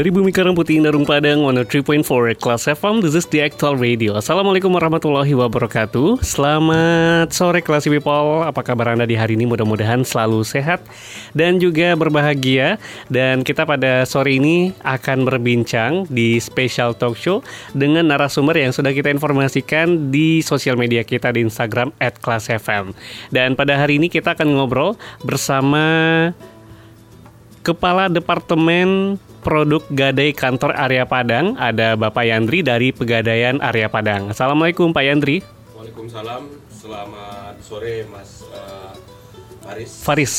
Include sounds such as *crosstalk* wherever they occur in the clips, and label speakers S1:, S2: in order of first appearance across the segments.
S1: Dari Bumi Karang Putih Narung Padang 103.4 Kelas FM This is the actual radio. Assalamualaikum warahmatullahi wabarakatuh. Selamat sore Kelas People. Apa kabar Anda di hari ini? Mudah-mudahan selalu sehat Dan juga berbahagia. Dan kita pada sore ini Akan berbincang di special talk show Dengan narasumber yang sudah kita informasikan Di sosial media kita di Instagram At Kelas FM Dan pada hari ini kita akan ngobrol Bersama Kepala Departemen Produk Gadai Kantor Area Padang ada Bapak Yandri dari Pegadaian Area Padang. Assalamualaikum Pak Yandri.
S2: Waalaikumsalam. Selamat sore Mas uh, Faris.
S1: Faris.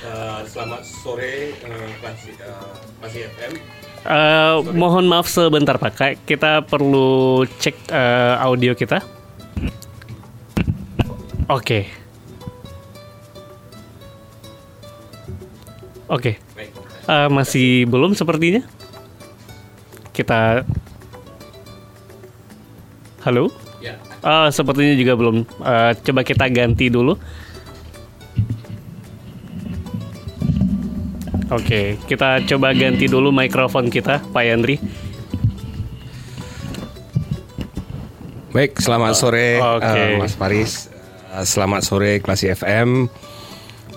S2: Uh, selamat sore uh, uh, FM.
S1: Uh, mohon maaf sebentar Pak, kita perlu cek uh, audio kita. Oke. Oke.
S2: Baik.
S1: Uh, masih belum sepertinya. Kita Halo?
S2: Ya.
S1: Ah, sepertinya juga belum. Eh, coba kita ganti dulu. Oke, kita coba ganti dulu mikrofon kita, Pak Yandri.
S2: Baik, selamat sore
S1: Oke.
S2: uh, Mas Faris. Uh, selamat sore Klasi FM.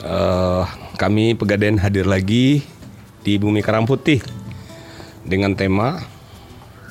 S2: Uh, kami Pegadaian hadir lagi di Bumi Karang Putih dengan tema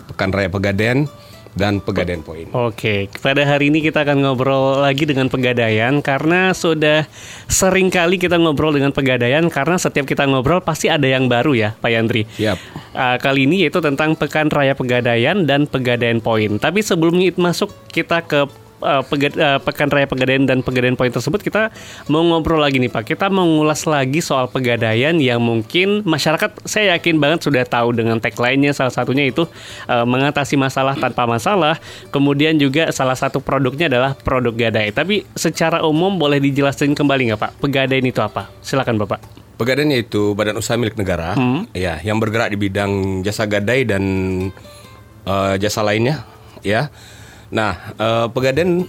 S2: Pekan Raya Pegadaian dan Pegadaian Poin.
S1: Oke, pada hari ini kita akan ngobrol lagi dengan Pegadaian karena sudah sering kali kita ngobrol dengan Pegadaian karena setiap kita ngobrol pasti ada yang baru ya, Pak Yandri.
S2: Yap.
S1: Uh, kali ini yaitu tentang Pekan Raya Pegadaian dan Pegadaian Poin. Tapi sebelumnya itu masuk kita ke uh, uh, Pekan Raya Pegadaian dan Pegadaian Poin tersebut kita mau ngobrol lagi nih Pak. Kita mau ngulas lagi soal Pegadaian yang mungkin masyarakat saya yakin banget sudah tahu dengan tagline-nya salah satunya itu uh, mengatasi masalah tanpa masalah. Kemudian juga salah satu produknya adalah produk gadai. Tapi secara umum boleh dijelaskan kembali nggak Pak? Pegadaian itu apa? Silakan Bapak.
S2: Pegadaian yaitu badan usaha milik negara, ya, yang bergerak di bidang jasa gadai dan eh, jasa lainnya, ya. Nah, eh, Pegadaian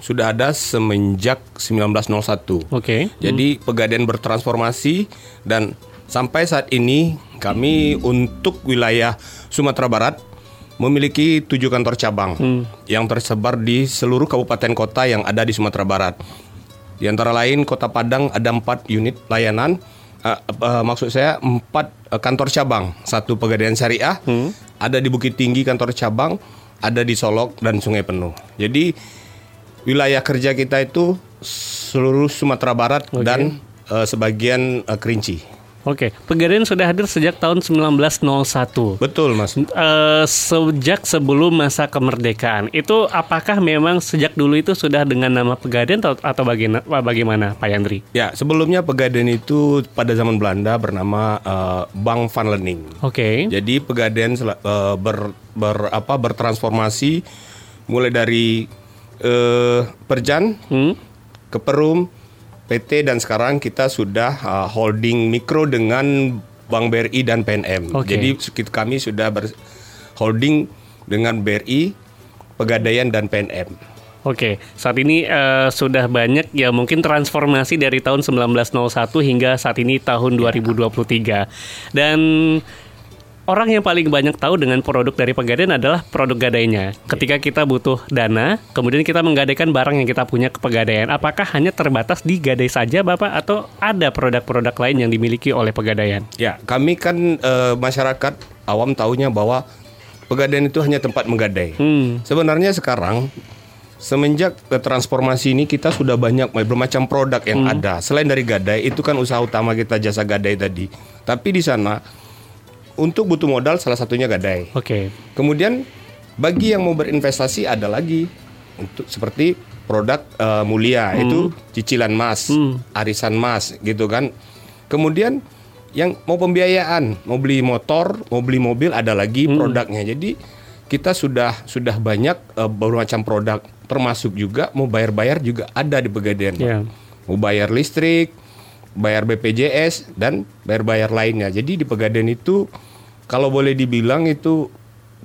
S2: sudah ada semenjak 1901.
S1: Oke.
S2: Jadi Pegadaian bertransformasi dan sampai saat ini kami untuk wilayah Sumatera Barat memiliki tujuh kantor cabang yang tersebar di seluruh kabupaten kota yang ada di Sumatera Barat. Di antara lain Kota Padang ada empat unit layanan. Eh, eh, maksud saya empat eh, kantor cabang, satu Pegadaian Syariah, ada di Bukit Tinggi kantor cabang, ada di Solok dan Sungai Penuh. Jadi wilayah kerja kita itu seluruh Sumatera Barat dan eh, sebagian eh, Kerinci.
S1: Oke, Pegadaian sudah hadir sejak tahun 1901.
S2: Betul, Mas.
S1: Eh, sejak sebelum masa kemerdekaan itu apakah memang sejak dulu itu sudah dengan nama Pegadaian atau, atau bagaimana, bagaimana Pak Yandri?
S2: Ya, sebelumnya Pegadaian itu pada zaman Belanda bernama eh, Bank van Lening.
S1: Oke.
S2: Jadi Pegadaian sel- eh, ber, ber- apa bertransformasi mulai dari eh, Perjan
S1: Hmm?
S2: ke Perum, PT dan sekarang kita sudah uh, holding mikro dengan Bank BRI dan PNM.
S1: Oke.
S2: Jadi kami sudah ber holding dengan BRI, Pegadaian dan PNM.
S1: Oke, saat ini eh, sudah banyak ya mungkin transformasi dari tahun 1901 hingga saat ini tahun 2023. Dan orang yang paling banyak tahu dengan produk dari Pegadaian adalah produk gadainya. Ketika kita butuh dana, kemudian kita menggadaikan barang yang kita punya ke Pegadaian. Apakah hanya terbatas di gadai saja Bapak atau ada produk-produk lain yang dimiliki oleh Pegadaian?
S2: Ya, kami kan eh, masyarakat awam tahunya bahwa Pegadaian itu hanya tempat menggadai.
S1: Hmm.
S2: Sebenarnya sekarang semenjak eh, transformasi ini kita sudah banyak bermacam produk yang ada. Selain dari gadai itu kan usaha utama kita jasa gadai tadi. Tapi di sana untuk butuh modal salah satunya gadai.
S1: Oke.
S2: Kemudian bagi yang mau berinvestasi ada lagi untuk seperti produk eh, mulia itu cicilan mas, arisan mas gitu kan. Kemudian yang mau pembiayaan, mau beli motor, mau beli mobil ada lagi produknya. Jadi kita sudah sudah banyak uh, bermacam produk termasuk juga mau bayar-bayar juga ada di Pegadaian.
S1: Ya.
S2: Mau bayar listrik, bayar BPJS dan bayar-bayar lainnya. Jadi di Pegadaian itu kalau boleh dibilang itu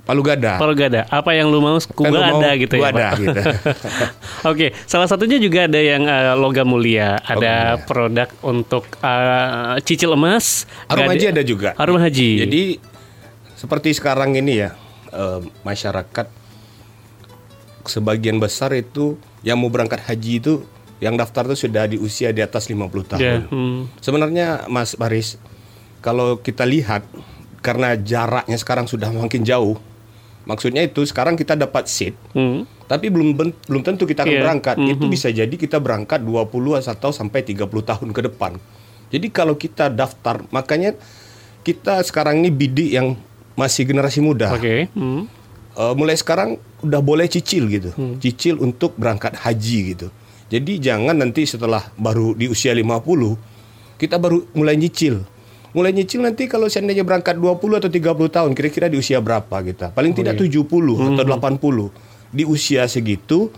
S2: palu gada.
S1: Kalau gak ada, apa yang lu mau, gua
S2: lu mau,
S1: ada gitu
S2: gua
S1: ya.
S2: ada
S1: Pak?
S2: gitu. *laughs*
S1: Oke, salah satunya juga ada yang eh, logam mulia, ada produk untuk eh, cicil emas.
S2: Harum
S1: Gade-
S2: haji ada juga.
S1: Harum haji.
S2: Jadi seperti sekarang ini ya eh, masyarakat sebagian besar itu yang mau berangkat haji itu yang daftar itu sudah di usia di atas 50 tahun.
S1: Ya, hmm.
S2: Sebenarnya Mas Baris kalau kita lihat karena jaraknya sekarang sudah makin jauh. Maksudnya itu sekarang kita dapat seat
S1: Hmm.
S2: tapi belum belum tentu kita akan
S1: Iya.
S2: berangkat. Itu
S1: Mhm.
S2: bisa jadi kita berangkat 20 atau sampai 30 tahun ke depan. Jadi kalau kita daftar, makanya kita sekarang ini bidik yang masih generasi muda.
S1: Oke. Hmm.
S2: Eh, mulai sekarang udah boleh cicil gitu.
S1: Hmm.
S2: Cicil untuk berangkat haji gitu. Jadi jangan nanti setelah baru di usia 50 kita baru mulai nyicil. Mulai nyicil nanti kalau seandainya berangkat 20 atau 30 tahun kira-kira di usia berapa kita? Paling tidak 70 atau
S1: Hmm.
S2: 80. Di usia segitu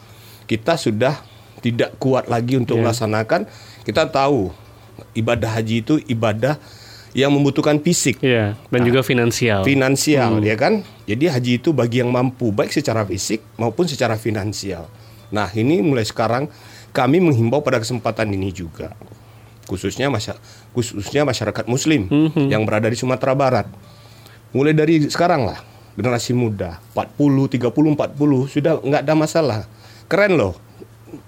S2: kita sudah tidak kuat lagi untuk
S1: Ya.
S2: melaksanakan. Kita tahu ibadah haji itu ibadah yang membutuhkan fisik
S1: Iya, dan juga finansial.
S2: finansial
S1: Hmm.
S2: ya kan. Jadi haji itu bagi yang mampu baik secara fisik maupun secara finansial. Nah, ini mulai sekarang kami menghimbau pada kesempatan ini juga khususnya masya- khususnya masyarakat muslim
S1: Mhm.
S2: yang berada di Sumatera Barat. Mulai dari sekarang lah generasi muda 40, 30, 40 sudah nggak ada masalah. Keren loh.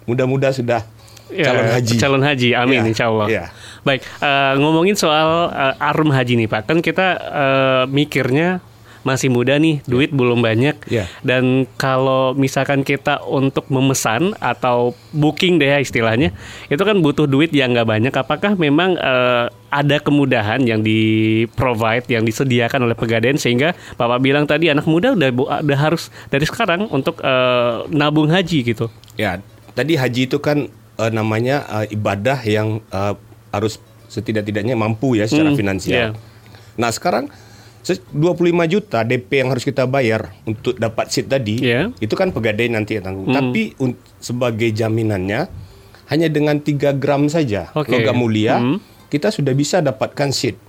S2: Muda-muda sudah
S1: Ya,
S2: calon haji.
S1: Calon haji, amin
S2: Ya,
S1: insya Allah.
S2: ya.
S1: Baik, eh, ngomongin soal eh, arum haji nih Pak, kan kita eh, mikirnya masih muda nih, duit belum banyak.
S2: Ya.
S1: Dan kalau misalkan kita untuk memesan atau booking deh ya istilahnya, itu kan butuh duit yang nggak banyak. Apakah memang eh, ada kemudahan yang di provide, yang disediakan oleh Pegadaian sehingga Bapak bilang tadi anak muda udah udah harus dari sekarang untuk eh, nabung haji gitu.
S2: Ya, tadi haji itu kan eh, namanya eh, ibadah yang eh, harus setidak-tidaknya mampu ya secara
S1: Hmm,
S2: finansial.
S1: iya.
S2: Nah, sekarang se- 25 juta DP yang harus kita bayar untuk dapat seat tadi,
S1: Iya.
S2: itu kan pegadaian nanti yang tanggung.
S1: Hmm.
S2: Tapi sebagai jaminannya hanya dengan 3 gram saja
S1: Oke.
S2: logam mulia,
S1: Hmm.
S2: kita sudah bisa dapatkan seat.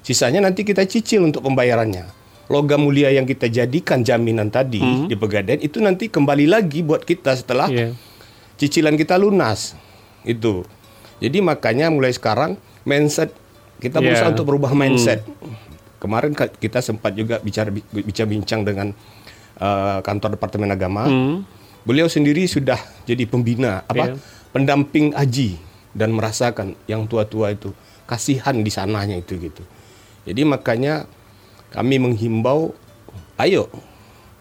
S2: Sisanya nanti kita cicil untuk pembayarannya. Logam mulia yang kita jadikan jaminan tadi
S1: Hmm.
S2: di pegadaian itu nanti kembali lagi buat kita setelah
S1: Iya.
S2: cicilan kita lunas itu jadi makanya mulai sekarang mindset kita
S1: Yeah.
S2: berusaha untuk berubah mindset kemarin kita sempat juga bicara bicara bincang dengan eh, kantor departemen agama
S1: Hmm.
S2: beliau sendiri sudah jadi pembina apa
S1: Yeah.
S2: pendamping haji dan merasakan yang tua-tua itu kasihan di sananya itu gitu jadi makanya kami menghimbau ayo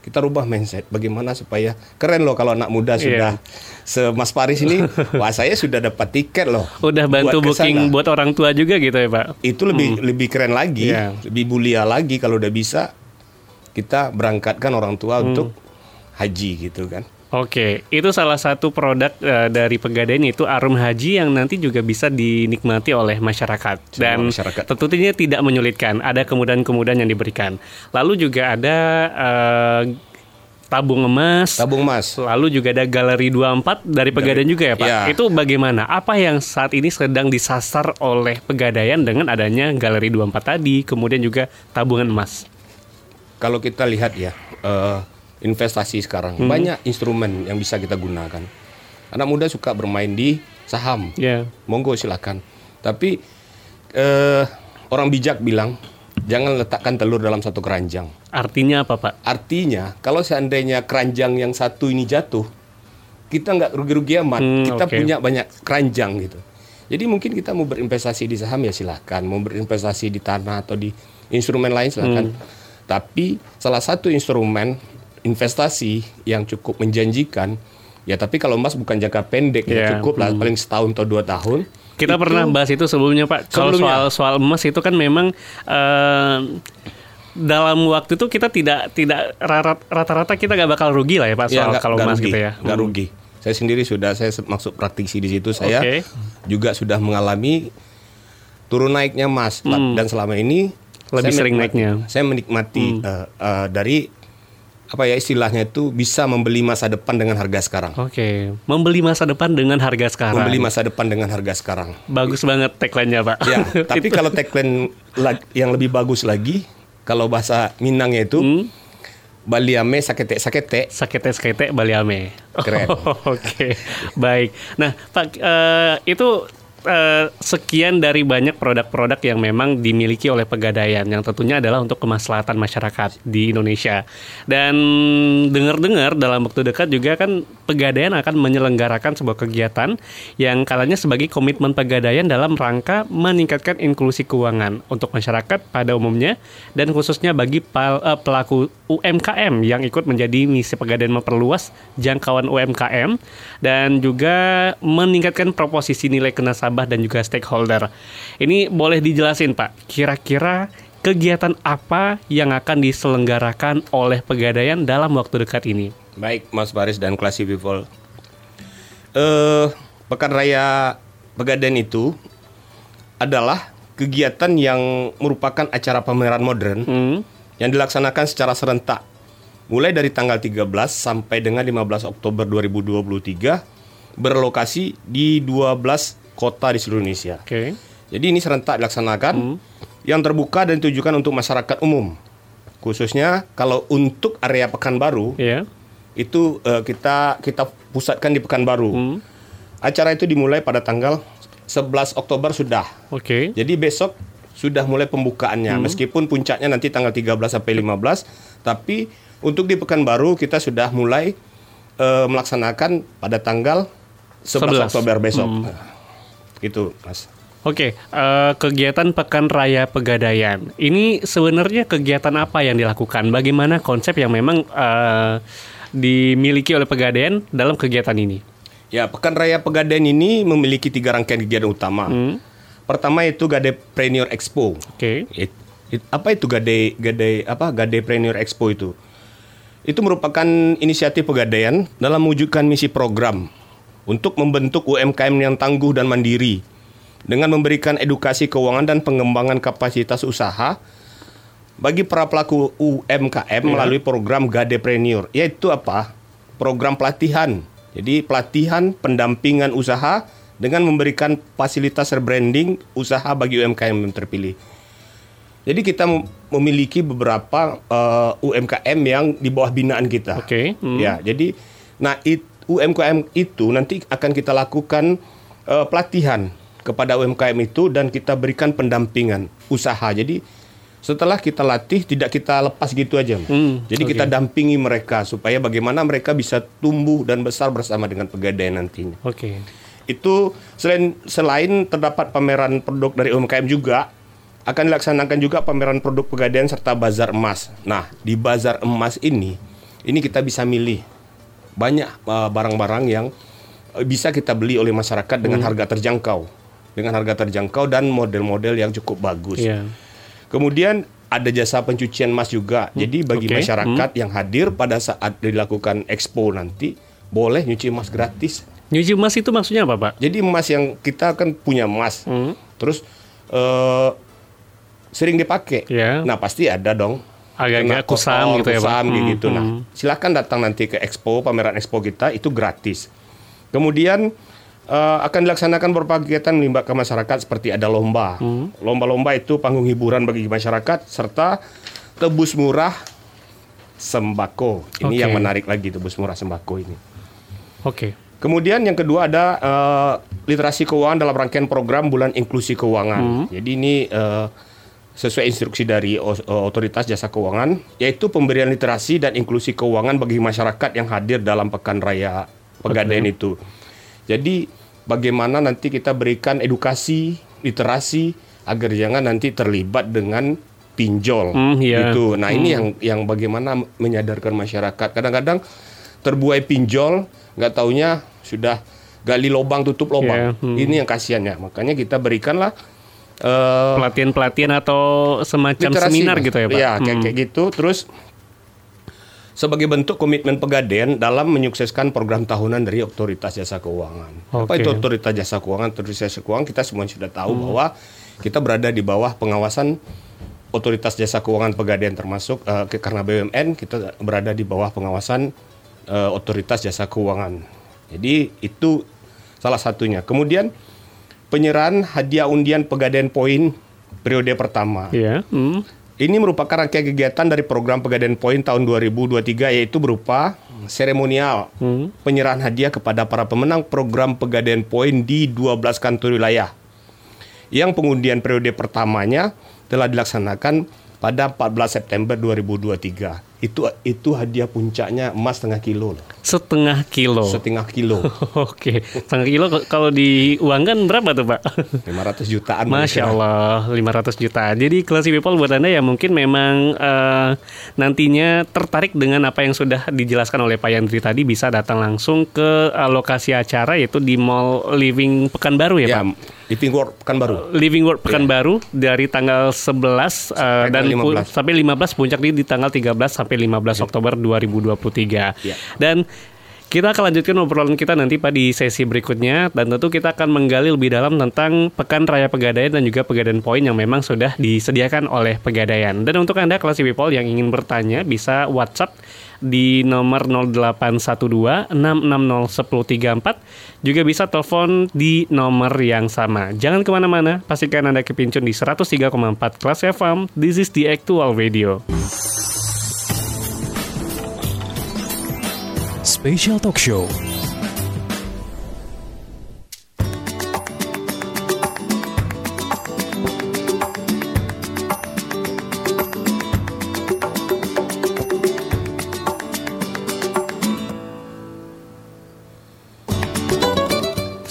S2: kita rubah mindset bagaimana supaya keren loh kalau anak muda sudah semas Paris ini *laughs* wah saya sudah dapat tiket loh
S1: Udah bantu
S2: buat
S1: booking buat orang tua juga gitu ya Pak?
S2: itu lebih lebih keren lagi
S1: Iya.
S2: lebih mulia lagi kalau udah bisa kita berangkatkan orang tua
S1: Hmm.
S2: untuk haji gitu kan
S1: Oke, itu salah satu produk eh, dari Pegadaian itu Arum Haji yang nanti juga bisa dinikmati oleh masyarakat dan
S2: masyarakat.
S1: tentunya tidak menyulitkan. Ada kemudahan-kemudahan yang diberikan. Lalu juga ada eh, tabung emas.
S2: tabung emas
S1: Lalu juga ada galeri 24 dari Pegadaian juga ya Pak.
S2: Iya.
S1: Itu bagaimana? Apa yang saat ini sedang disasar oleh Pegadaian dengan adanya galeri 24 tadi, kemudian juga tabungan emas?
S2: kalau kita lihat ya eh, investasi sekarang
S1: Hmm.
S2: banyak instrumen yang bisa kita gunakan anak muda suka bermain di saham
S1: Ya.
S2: monggo silakan tapi eh, orang bijak bilang jangan letakkan telur dalam satu keranjang
S1: Artinya apa Pak?
S2: artinya kalau seandainya keranjang yang satu ini jatuh kita nggak rugi-rugi amat
S1: Hmm,
S2: kita
S1: oke.
S2: punya banyak keranjang gitu jadi mungkin kita mau berinvestasi di saham ya silahkan mau berinvestasi di tanah atau di instrumen lain silahkan
S1: Hmm.
S2: tapi salah satu instrumen investasi yang cukup menjanjikan ya tapi kalau emas bukan jangka pendek
S1: Iya,
S2: ya cukup lah paling setahun atau dua tahun
S1: Kita
S2: Itu-
S1: pernah bahas itu sebelumnya Pak. Kalau soal soal emas itu kan memang eh, dalam waktu itu kita tidak tidak rata- rata-rata kita nggak bakal rugi lah ya Pak
S2: Ya,
S1: soal
S2: nggak-
S1: kalau
S2: nggak
S1: emas
S2: rugi,
S1: gitu ya.
S2: nggak
S1: Hmm.
S2: rugi. Saya sendiri sudah saya masuk praktisi di situ. Saya
S1: Oke.
S2: juga sudah mengalami turun naiknya emas dan selama ini
S1: Hmm. Lebih
S2: saya
S1: sering naiknya. Hmm.
S2: Saya menikmati eh, eh, dari apa ya istilahnya itu bisa membeli masa depan dengan harga sekarang.
S1: Oke, membeli masa depan dengan harga sekarang.
S2: Membeli masa depan dengan harga sekarang.
S1: Bagus banget tagline-nya, Pak.
S2: Ya, *laughs* tapi kalau tagline yang lebih bagus lagi, kalau bahasa Minangnya itu
S1: Hmm?
S2: Baliame sakete sakete.
S1: Sakete sakete Baliame.
S2: Keren. *laughs*
S1: Oke, baik. Nah, Pak, eh, itu eh, sekian dari banyak produk-produk yang memang dimiliki oleh Pegadaian, yang tentunya adalah untuk kemaslahatan masyarakat di Indonesia. Dan dengar-dengar dalam waktu dekat juga kan Pegadaian akan menyelenggarakan sebuah kegiatan yang kalanya sebagai komitmen Pegadaian dalam rangka meningkatkan inklusi keuangan untuk masyarakat pada umumnya dan khususnya bagi eh, pelaku UMKM yang ikut menjadi misi Pegadaian memperluas jangkauan UMKM dan juga meningkatkan proposisi nilai ke nasabah dan juga stakeholder. Ini boleh dijelasin Pak, kira-kira kegiatan apa yang akan diselenggarakan oleh Pegadaian dalam waktu dekat ini?
S2: Baik, Mas Baris dan Classy People. Eh, Pekan Raya Pegadaian itu adalah kegiatan yang merupakan acara pameran modern
S1: Hmm,
S2: yang dilaksanakan secara serentak mulai dari tanggal 13 sampai dengan 15 Oktober 2023 berlokasi di 12 kota di seluruh Indonesia.
S1: Oke.
S2: Jadi ini serentak dilaksanakan yang terbuka dan ditujukan untuk masyarakat umum. Khususnya kalau untuk area Pekanbaru
S1: Ya.
S2: Itu eh, kita kita pusatkan di Pekanbaru.
S1: Hmm.
S2: Acara itu dimulai pada tanggal 11 Oktober sudah.
S1: Oke.
S2: Jadi besok sudah mulai pembukaannya. Meskipun puncaknya nanti tanggal 13 sampai 15, tapi untuk di Pekanbaru kita sudah mulai eh, melaksanakan pada tanggal 11,
S1: 11.
S2: Oktober besok. Gitu, Mas.
S1: Oke, eh, kegiatan Pekan Raya Pegadaian. Ini sebenarnya kegiatan apa yang dilakukan? Bagaimana konsep yang memang eh, dimiliki oleh Pegadaian dalam kegiatan ini?
S2: Ya, Pekan Raya Pegadaian ini memiliki tiga rangkaian kegiatan utama.
S1: Hmm.
S2: Pertama itu Gadepreneur Expo.
S1: Oke.
S2: It- it- apa itu Gade Gade apa Gadepreneur Expo itu? Itu merupakan inisiatif Pegadaian dalam mewujudkan misi program untuk membentuk UMKM yang tangguh dan mandiri dengan memberikan edukasi keuangan dan pengembangan kapasitas usaha bagi para pelaku UMKM melalui program Gadepreneur yaitu apa? Program pelatihan. Jadi pelatihan pendampingan usaha dengan memberikan fasilitas rebranding usaha bagi UMKM yang terpilih. Jadi kita mem- memiliki beberapa eh, UMKM yang di bawah binaan kita.
S1: Oke, hmm.
S2: Ya, jadi nah it, UMKM itu nanti akan kita lakukan eh, pelatihan kepada UMKM itu dan kita berikan pendampingan usaha. Jadi setelah kita latih tidak kita lepas gitu aja.
S1: Hmm,
S2: Jadi kita dampingi mereka supaya bagaimana mereka bisa tumbuh dan besar bersama dengan pegadaian nantinya
S1: Oke.
S2: itu selain selain terdapat pameran produk dari UMKM juga akan dilaksanakan juga pameran produk pegadaian serta bazar emas. Nah, di bazar emas ini ini kita bisa milih banyak uh, barang-barang yang uh, bisa kita beli oleh masyarakat dengan harga terjangkau. Dengan harga terjangkau dan model-model yang cukup bagus.
S1: Iya.
S2: Kemudian ada jasa pencucian emas juga. Jadi bagi
S1: oke.
S2: masyarakat yang hadir pada saat dilakukan expo nanti boleh nyuci emas gratis.
S1: Nyuci emas itu maksudnya apa, Pak?
S2: Jadi emas yang kita kan punya emas,
S1: Hmm.
S2: terus eh, sering dipakai.
S1: Ya.
S2: Nah pasti ada dong.
S1: Agak-agak kusam gitu ya, Pak?
S2: kusam
S1: Hmm,
S2: gitu. Nah
S1: hmm.
S2: silakan datang nanti ke expo pameran expo kita itu gratis. Kemudian eh, akan dilaksanakan beberapa kegiatan melibatkan masyarakat seperti ada lomba.
S1: Hmm.
S2: Lomba-lomba itu panggung hiburan bagi masyarakat serta tebus murah sembako. Ini
S1: Oke.
S2: yang menarik lagi tebus murah sembako ini.
S1: Oke.
S2: Kemudian yang kedua ada eh, literasi keuangan dalam rangkaian program Bulan Inklusi Keuangan. Jadi ini eh, sesuai instruksi dari otoritas jasa keuangan yaitu pemberian literasi dan inklusi keuangan bagi masyarakat yang hadir dalam pekan raya Pegadaian itu. Jadi bagaimana nanti kita berikan edukasi, literasi agar jangan nanti terlibat dengan pinjol
S1: Hmm, iya.
S2: gitu. Nah, ini yang yang bagaimana menyadarkan masyarakat. Kadang-kadang terbuai pinjol, nggak taunya sudah gali lubang tutup lubang.
S1: Iya, hmm.
S2: Ini yang kasihannya. Makanya kita berikanlah eh,
S1: Pelatihan-pelatihan atau semacam
S2: literasi,
S1: seminar gitu ya, Pak?
S2: Iya, kayak,
S1: Hmm.
S2: kayak gitu. Terus sebagai bentuk komitmen Pegadaian dalam menyukseskan program tahunan dari Otoritas Jasa Keuangan. Apa
S1: Oke.
S2: itu Otoritas Jasa Keuangan? Otoritas Jasa Keuangan kita semua sudah tahu
S1: Hmm.
S2: bahwa kita berada di bawah pengawasan otoritas jasa keuangan pegadaian termasuk uh, karena BUMN kita berada di bawah pengawasan uh, otoritas jasa keuangan. Jadi itu salah satunya. Kemudian penyerahan hadiah undian pegadaian poin periode pertama.
S1: Iya. Hmm.
S2: Ini merupakan rangkaian kegiatan dari program Pegadaian Poin tahun 2023 yaitu berupa seremonial hmm. penyerahan hadiah kepada para pemenang program Pegadaian Poin di 12 kantor wilayah. Yang pengundian periode pertamanya telah dilaksanakan pada 14 September 2023 itu itu hadiah puncaknya emas setengah kilo loh.
S1: Setengah kilo.
S2: Setengah kilo. *laughs*
S1: Oke, setengah kilo kalau diuangkan berapa tuh Pak?
S2: 500 jutaan.
S1: Masya Allah, 500 jutaan. Jadi classy people buat anda ya mungkin memang uh, nantinya tertarik dengan apa yang sudah dijelaskan oleh Pak Yandri tadi bisa datang langsung ke uh, lokasi acara yaitu di Mall Living Pekanbaru ya, ya Pak.
S2: Living World Pekanbaru.
S1: Living World Pekanbaru yeah. dari tanggal 11 uh, sampai dan 15. sampai 15 puncak di, di tanggal 13 sampai sampai 15 yeah. Oktober 2023. Yeah. Dan kita akan lanjutkan obrolan kita nanti Pak di sesi berikutnya dan tentu kita akan menggali lebih dalam tentang Pekan Raya Pegadaian dan juga Pegadaian Poin yang memang sudah disediakan oleh Pegadaian. Dan untuk Anda kelas people yang ingin bertanya bisa WhatsApp di nomor 0812 660 1034 juga bisa telepon di nomor yang sama. Jangan ke mana-mana, pastikan Anda kepincun di 103,4 kelas FM. This is the actual radio.
S3: Special Talk Show.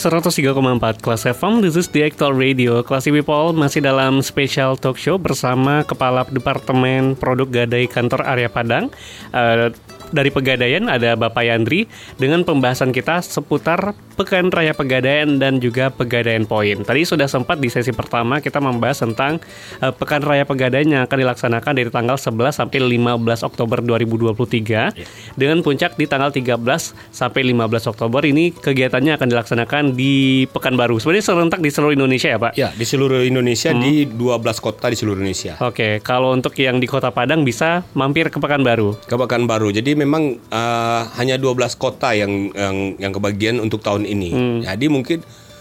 S1: Empat kelas FM, this is the actual radio. Kelas People masih dalam special talk show bersama Kepala Departemen Produk Gadai Kantor Area Padang, uh, dari Pegadaian ada Bapak Yandri dengan pembahasan kita seputar Pekan Raya Pegadaian dan juga Pegadaian Poin. Tadi sudah sempat di sesi pertama kita membahas tentang uh, Pekan Raya Pegadaian yang akan dilaksanakan dari tanggal 11 sampai 15 Oktober 2023 yeah. dengan puncak di tanggal 13 sampai 15 Oktober ini kegiatannya akan dilaksanakan di Pekanbaru. Sebenarnya serentak di seluruh Indonesia ya, Pak?
S2: Ya, di seluruh Indonesia hmm. di 12 kota di seluruh Indonesia.
S1: Oke, okay. kalau untuk yang di Kota Padang bisa mampir ke Pekanbaru.
S2: Ke Pekanbaru. Jadi memang uh, hanya 12 kota yang yang yang kebagian untuk tahun ini. Hmm. Jadi mungkin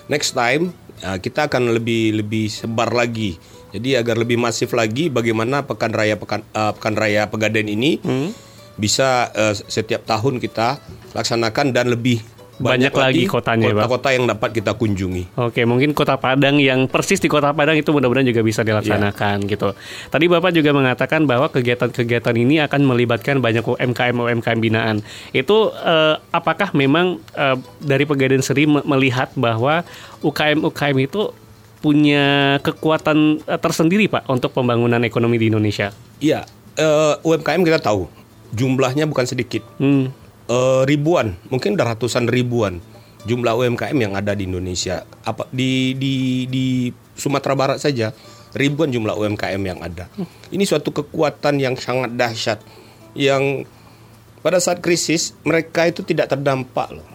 S2: next time uh, kita akan lebih lebih sebar lagi. Jadi agar lebih masif lagi bagaimana pekan raya pekan uh, pekan raya Pegadaian ini hmm. bisa uh, setiap tahun kita laksanakan dan lebih
S1: banyak, lagi kotanya
S2: kota-kota yang dapat kita kunjungi.
S1: Oke, mungkin kota Padang yang persis di kota Padang itu mudah-mudahan juga bisa dilaksanakan yeah. gitu. Tadi Bapak juga mengatakan bahwa kegiatan-kegiatan ini akan melibatkan banyak UMKM UMKM binaan. Itu eh, apakah memang eh, dari Pegadaian Seri melihat bahwa UKM UKM itu punya kekuatan eh, tersendiri Pak untuk pembangunan ekonomi di Indonesia?
S2: Iya, uh, UMKM kita tahu jumlahnya bukan sedikit. Hmm uh, ribuan, mungkin udah ratusan ribuan jumlah UMKM yang ada di Indonesia. Apa di di di Sumatera Barat saja ribuan jumlah UMKM yang ada. Ini suatu kekuatan yang sangat dahsyat yang pada saat krisis mereka itu tidak terdampak loh.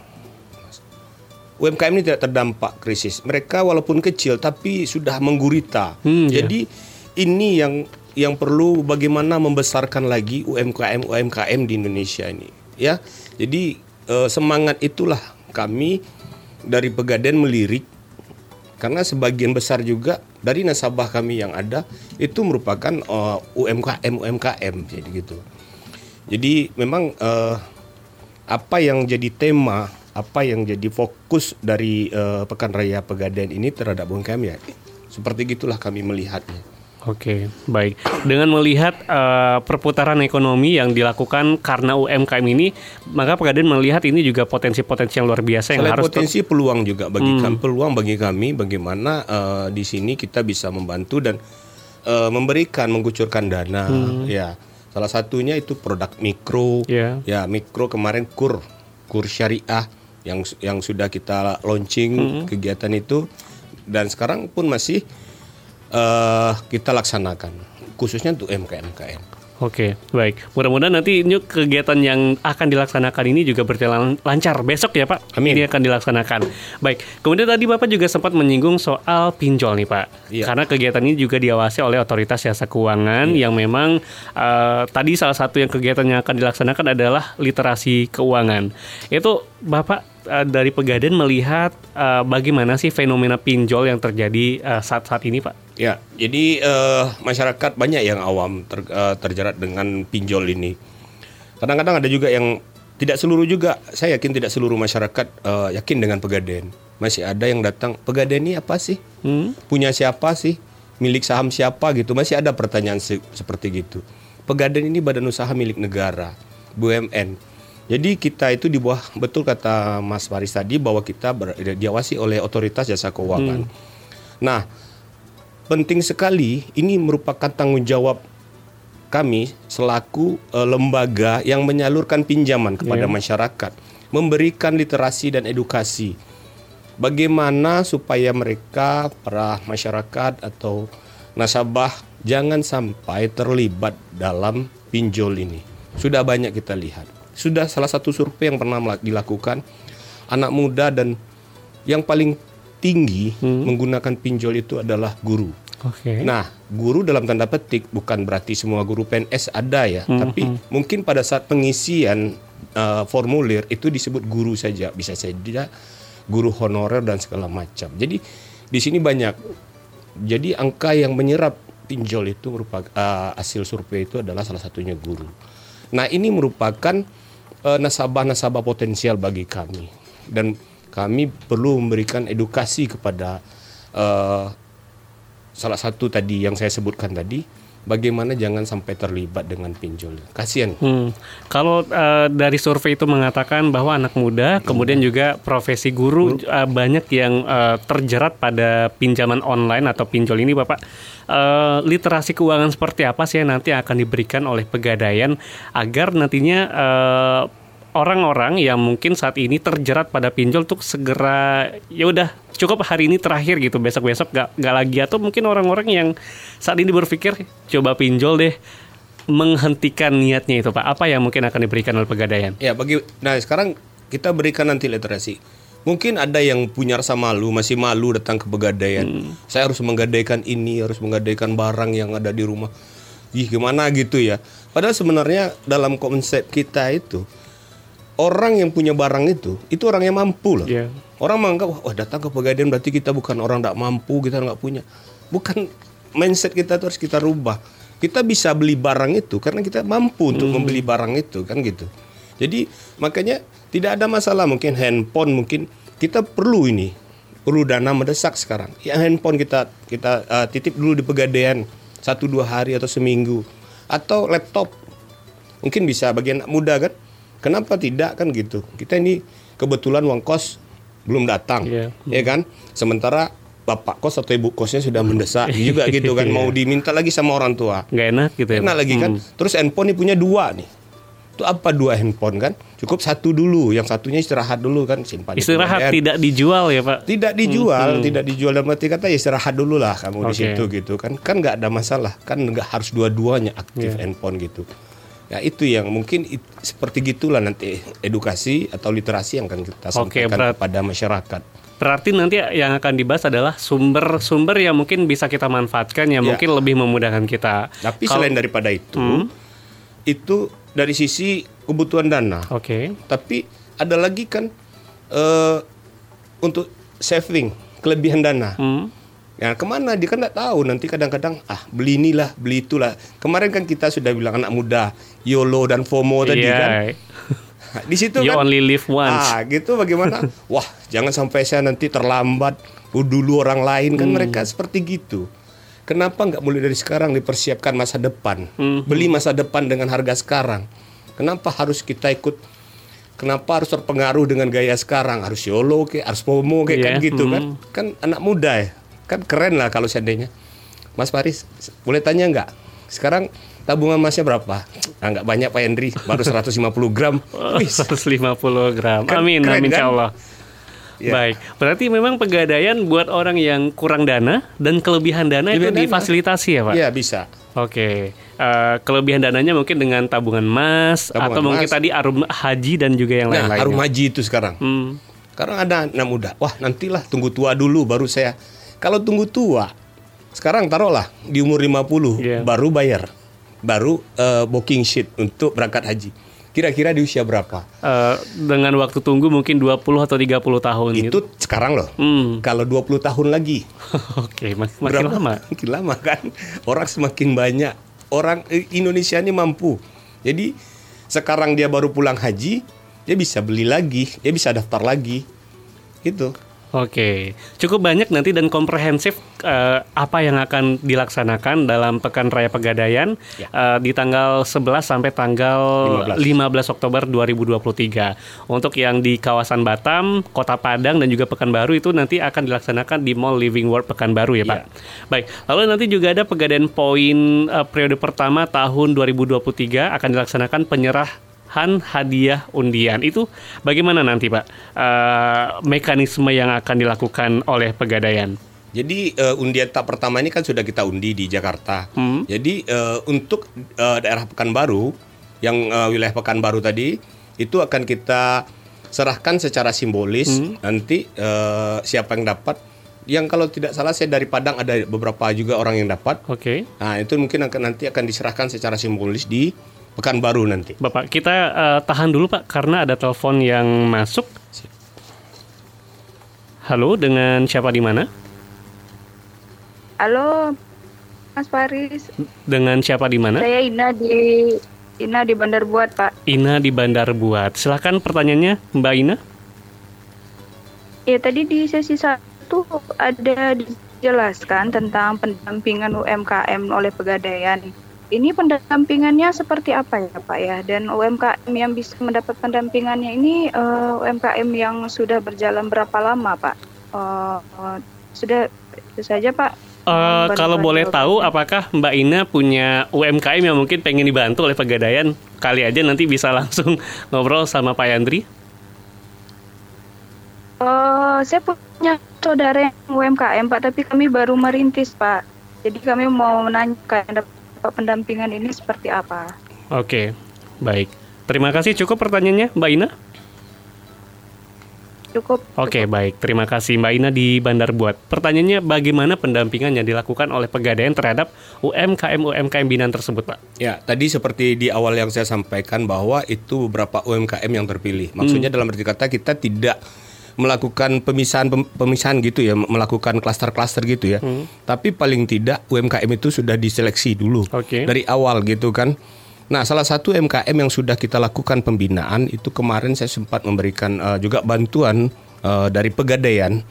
S2: UMKM ini tidak terdampak krisis. Mereka walaupun kecil tapi sudah menggurita. Hmm, iya. Jadi yeah. ini yang yang perlu bagaimana membesarkan lagi UMKM UMKM di Indonesia ini, ya. Jadi eh, semangat itulah kami dari Pegadaian melirik karena sebagian besar juga dari nasabah kami yang ada itu merupakan uh, UMKM UMKM jadi gitu. Jadi memang uh, apa yang jadi tema, apa yang jadi fokus dari uh, Pekan Raya Pegadaian ini terhadap UMKM ya seperti gitulah kami melihatnya.
S1: Oke, baik. Dengan melihat uh, perputaran ekonomi yang dilakukan karena UMKM ini, maka Pegadaian melihat ini juga potensi-potensi yang luar biasa yang
S2: Selain
S1: harus
S2: potensi peluang juga bagi hmm. kami, peluang bagi kami bagaimana uh, di sini kita bisa membantu dan uh, memberikan mengucurkan dana, hmm. ya. Salah satunya itu produk mikro, yeah. ya mikro kemarin kur kur syariah yang yang sudah kita launching hmm. kegiatan itu dan sekarang pun masih uh, kita laksanakan khususnya untuk MKM MKM.
S1: Oke, baik. Mudah-mudahan nanti ini kegiatan yang akan dilaksanakan ini juga berjalan lancar besok ya Pak.
S2: Amin.
S1: Ini akan dilaksanakan. Baik. Kemudian tadi Bapak juga sempat menyinggung soal pinjol nih Pak.
S2: Iya.
S1: Karena kegiatan ini juga diawasi oleh otoritas jasa keuangan yang memang eh, tadi salah satu yang kegiatan yang akan dilaksanakan adalah literasi keuangan. Itu Bapak eh, dari Pegadaian melihat eh, bagaimana sih fenomena pinjol yang terjadi eh, saat-saat ini Pak?
S2: Ya, jadi eh, masyarakat banyak yang awam ter- eh, terjerat dengan pinjol ini. Kadang-kadang ada juga yang tidak seluruh juga, saya yakin tidak seluruh masyarakat eh, yakin dengan pegadaian. Masih ada yang datang, pegadaian ini apa sih?
S1: Hmm?
S2: Punya siapa sih? Milik saham siapa gitu? Masih ada pertanyaan se- seperti gitu. Pegadaian ini badan usaha milik negara, BUMN. Jadi kita itu di bawah betul kata Mas Faris tadi bahwa kita ber- diawasi oleh otoritas jasa keuangan. Nah, penting sekali ini merupakan tanggung jawab kami selaku eh, lembaga yang menyalurkan pinjaman kepada
S1: Iya.
S2: masyarakat, memberikan literasi dan edukasi. Bagaimana supaya mereka para masyarakat atau nasabah jangan sampai terlibat dalam pinjol ini. Sudah banyak kita lihat. Sudah salah satu survei yang pernah dilakukan anak muda dan yang paling tinggi menggunakan pinjol itu adalah guru.
S1: Oke.
S2: Nah, guru dalam tanda petik bukan berarti semua guru PNS ada ya, tapi mungkin pada saat pengisian uh, formulir itu disebut guru saja, bisa saja guru honorer dan segala macam. Jadi di sini banyak. Jadi angka yang menyerap pinjol itu merupakan uh, hasil survei itu adalah salah satunya guru. Nah, ini merupakan nasabah-nasabah potensial bagi kami. Dan kami perlu memberikan edukasi kepada uh, salah satu tadi yang saya sebutkan tadi bagaimana jangan sampai terlibat dengan pinjol kasihan
S1: Hmm. Kalau eh, dari survei itu mengatakan bahwa anak muda, kemudian juga profesi guru eh, banyak yang eh, terjerat pada pinjaman online atau pinjol ini, Bapak. Eh, literasi keuangan seperti apa sih yang nanti akan diberikan oleh pegadaian agar nantinya eh, orang-orang yang mungkin saat ini terjerat pada pinjol tuh segera ya udah cukup hari ini terakhir gitu. Besok-besok gak, gak lagi. Atau mungkin orang-orang yang saat ini berpikir coba pinjol deh menghentikan niatnya itu Pak. Apa yang mungkin akan diberikan oleh pegadaian?
S2: Ya bagi nah sekarang kita berikan nanti literasi. Mungkin ada yang punya rasa malu masih malu datang ke pegadaian. Saya harus menggadaikan ini harus menggadaikan barang yang ada di rumah. Ih gimana gitu ya? Padahal sebenarnya dalam konsep kita itu orang yang punya barang itu itu orang yang mampu loh
S1: Iya.
S2: Orang menganggap wah datang ke pegadaian berarti kita bukan orang tidak mampu, kita nggak punya. Bukan mindset kita tuh harus kita rubah. Kita bisa beli barang itu karena kita mampu untuk membeli barang itu kan gitu. Jadi makanya tidak ada masalah mungkin handphone mungkin kita perlu ini perlu dana mendesak sekarang. Ya handphone kita kita uh, titip dulu di pegadaian satu dua hari atau seminggu atau laptop mungkin bisa bagian anak muda kan kenapa tidak? Kan gitu. Kita ini kebetulan uang kos belum datang
S1: Iya.
S2: ya kan? Sementara bapak kos atau ibu kosnya sudah mendesak. Juga gitu kan mau diminta lagi sama orang tua.
S1: Nggak enak gitu ya
S2: enak lagi kan? Terus handphone nih punya dua nih. Itu apa dua handphone kan? Cukup satu dulu. Yang satunya istirahat dulu kan? Simpan di
S1: istirahat
S2: pegadaian.
S1: tidak dijual ya Pak?
S2: Tidak dijual tidak dijual. Dalam arti kata ya istirahat dulu lah kamu di
S1: Oke.
S2: situ gitu kan. Kan nggak ada masalah. Kan nggak harus dua-duanya aktif
S1: Iya.
S2: handphone gitu ya itu yang mungkin it- seperti gitulah nanti edukasi atau literasi yang akan kita sampaikan
S1: berat-
S2: kepada masyarakat
S1: Berarti nanti yang akan dibahas adalah sumber-sumber yang mungkin bisa kita manfaatkan yang
S2: Ya.
S1: mungkin lebih memudahkan kita.
S2: tapi
S1: Kalau-
S2: selain daripada itu
S1: Hmm.
S2: itu dari sisi kebutuhan dana
S1: Oke.
S2: tapi ada lagi kan eh, untuk saving kelebihan dana
S1: Hmm.
S2: Ya ke mana dia kan nggak tahu nanti kadang-kadang ah beli inilah beli itulah kemarin kan kita sudah bilang anak muda YOLO dan FOMO tadi
S1: Iya.
S2: kan *laughs* di situ
S1: You
S2: kan
S1: only live once.
S2: ah gitu bagaimana *laughs* wah jangan sampai saya nanti terlambat dulu orang lain kan
S1: Hmm.
S2: mereka seperti gitu kenapa nggak mulai dari sekarang dipersiapkan masa depan
S1: Hmm.
S2: beli masa depan dengan harga sekarang kenapa harus kita ikut Kenapa harus terpengaruh dengan gaya sekarang? Harus YOLO kayak, harus FOMO kayak kan
S1: Iya,
S2: gitu kan?
S1: hmm.
S2: Kan anak muda ya. Kan keren lah kalau seandainya. Mas Faris, boleh tanya nggak? Sekarang tabungan masnya berapa? Ah, nggak banyak Pak Hendri, baru 150 gram. *laughs* Wih,
S1: 150 gram.
S2: Kan
S1: amin,
S2: keren,
S1: amin
S2: kan?
S1: Allah.
S2: Ya.
S1: Baik, berarti memang pegadaian buat orang yang kurang dana dan kelebihan dana itu
S2: Kelebihan dana.
S1: difasilitasi ya Pak?
S2: Iya bisa.
S1: Oke, Eh, kelebihan dananya mungkin dengan tabungan emas
S2: Tabungan
S1: atau mungkin
S2: emas.
S1: tadi arum haji dan juga yang
S2: Nah,
S1: lain-lainnya.
S2: harum haji itu sekarang.
S1: Hmm.
S2: Sekarang ada anak muda. Wah, nantilah tunggu tua dulu baru saya. Kalau tunggu tua, sekarang taruhlah di umur 50
S1: Iya.
S2: baru bayar. Baru eh, booking sheet untuk berangkat haji. Kira-kira di usia berapa?
S1: Eh, dengan waktu tunggu mungkin 20 atau 30 tahun gitu.
S2: Itu sekarang loh.
S1: Hmm.
S2: Kalau 20 tahun lagi, *laughs*
S1: Oke, mak- makin
S2: berapa?
S1: lama. *laughs*
S2: Makin lama kan. Orang semakin banyak. Orang eh, Indonesia ini mampu. Jadi sekarang dia baru pulang haji, dia bisa beli lagi, dia bisa daftar lagi. Gitu.
S1: Oke, cukup banyak nanti dan komprehensif eh, apa yang akan dilaksanakan dalam Pekan Raya Pegadaian
S2: Ya.
S1: eh, di tanggal 11 sampai tanggal 15,
S2: 15.
S1: Oktober 2023. Untuk yang di kawasan Batam, Kota Padang dan juga Pekanbaru itu nanti akan dilaksanakan di Mall Living World Pekanbaru ya, Pak. Baik, lalu nanti juga ada Pegadaian Poin eh, periode pertama tahun 2023 akan dilaksanakan penyerahan hadiah undian itu bagaimana nanti Pak Eh, mekanisme yang akan dilakukan oleh Pegadaian?
S2: Jadi eh, undian tahap pertama ini kan sudah kita undi di Jakarta.
S1: Hmm.
S2: Jadi eh, untuk eh, daerah Pekanbaru yang eh, wilayah Pekanbaru tadi itu akan kita serahkan secara simbolis
S1: Hmm.
S2: nanti eh, siapa yang dapat. Yang kalau tidak salah saya dari Padang ada beberapa juga orang yang dapat.
S1: Oke,
S2: Nah itu mungkin akan nanti akan diserahkan secara simbolis di Pekanbaru nanti.
S1: Bapak kita eh, tahan dulu Pak karena ada telepon yang masuk. Halo, dengan siapa di mana?
S3: Halo, Mas Faris.
S1: Dengan siapa di mana?
S3: Saya Ina di Ina di Bandar Buat, Pak.
S1: Ina di Bandar Buat. Silahkan pertanyaannya, Mbak Ina.
S3: Ya, tadi di sesi satu ada dijelaskan tentang pendampingan UMKM oleh Pegadaian. Ini pendampingannya seperti apa ya, Pak ya? Dan UMKM yang bisa mendapat pendampingannya ini eh, UMKM yang sudah berjalan berapa lama, Pak? Eh, eh, sudah itu saja, Pak. Bantuan
S1: kalau boleh
S3: jawabannya.
S1: tahu, apakah Mbak Ina punya UMKM yang mungkin pengen dibantu oleh Pegadaian? Kali aja nanti bisa *laughs* langsung ngobrol sama Pak Yandri.
S3: Eh, saya punya saudara yang UMKM Pak, tapi kami baru merintis Pak. Jadi kami mau menanyakan pendampingan ini seperti apa.
S1: Oke, baik. Terima kasih. Cukup pertanyaannya, Mbak Ina?
S3: Cukup.
S1: Oke, baik. Terima kasih Mbak Ina di Bandar Buat. Pertanyaannya, bagaimana pendampingan yang dilakukan oleh Pegadaian terhadap UMKM-UMKM binaan tersebut, Pak?
S2: Ya, tadi seperti di awal yang saya sampaikan bahwa itu beberapa UMKM yang terpilih. Maksudnya dalam arti kata kita tidak melakukan pemisahan pem- pemisahan gitu ya, melakukan klaster-klaster gitu ya. Tapi paling tidak UMKM itu sudah diseleksi dulu
S1: Oke.
S2: dari awal gitu kan. Nah, salah satu UMKM yang sudah kita lakukan pembinaan itu kemarin saya sempat memberikan eh, juga bantuan eh, dari Pegadaian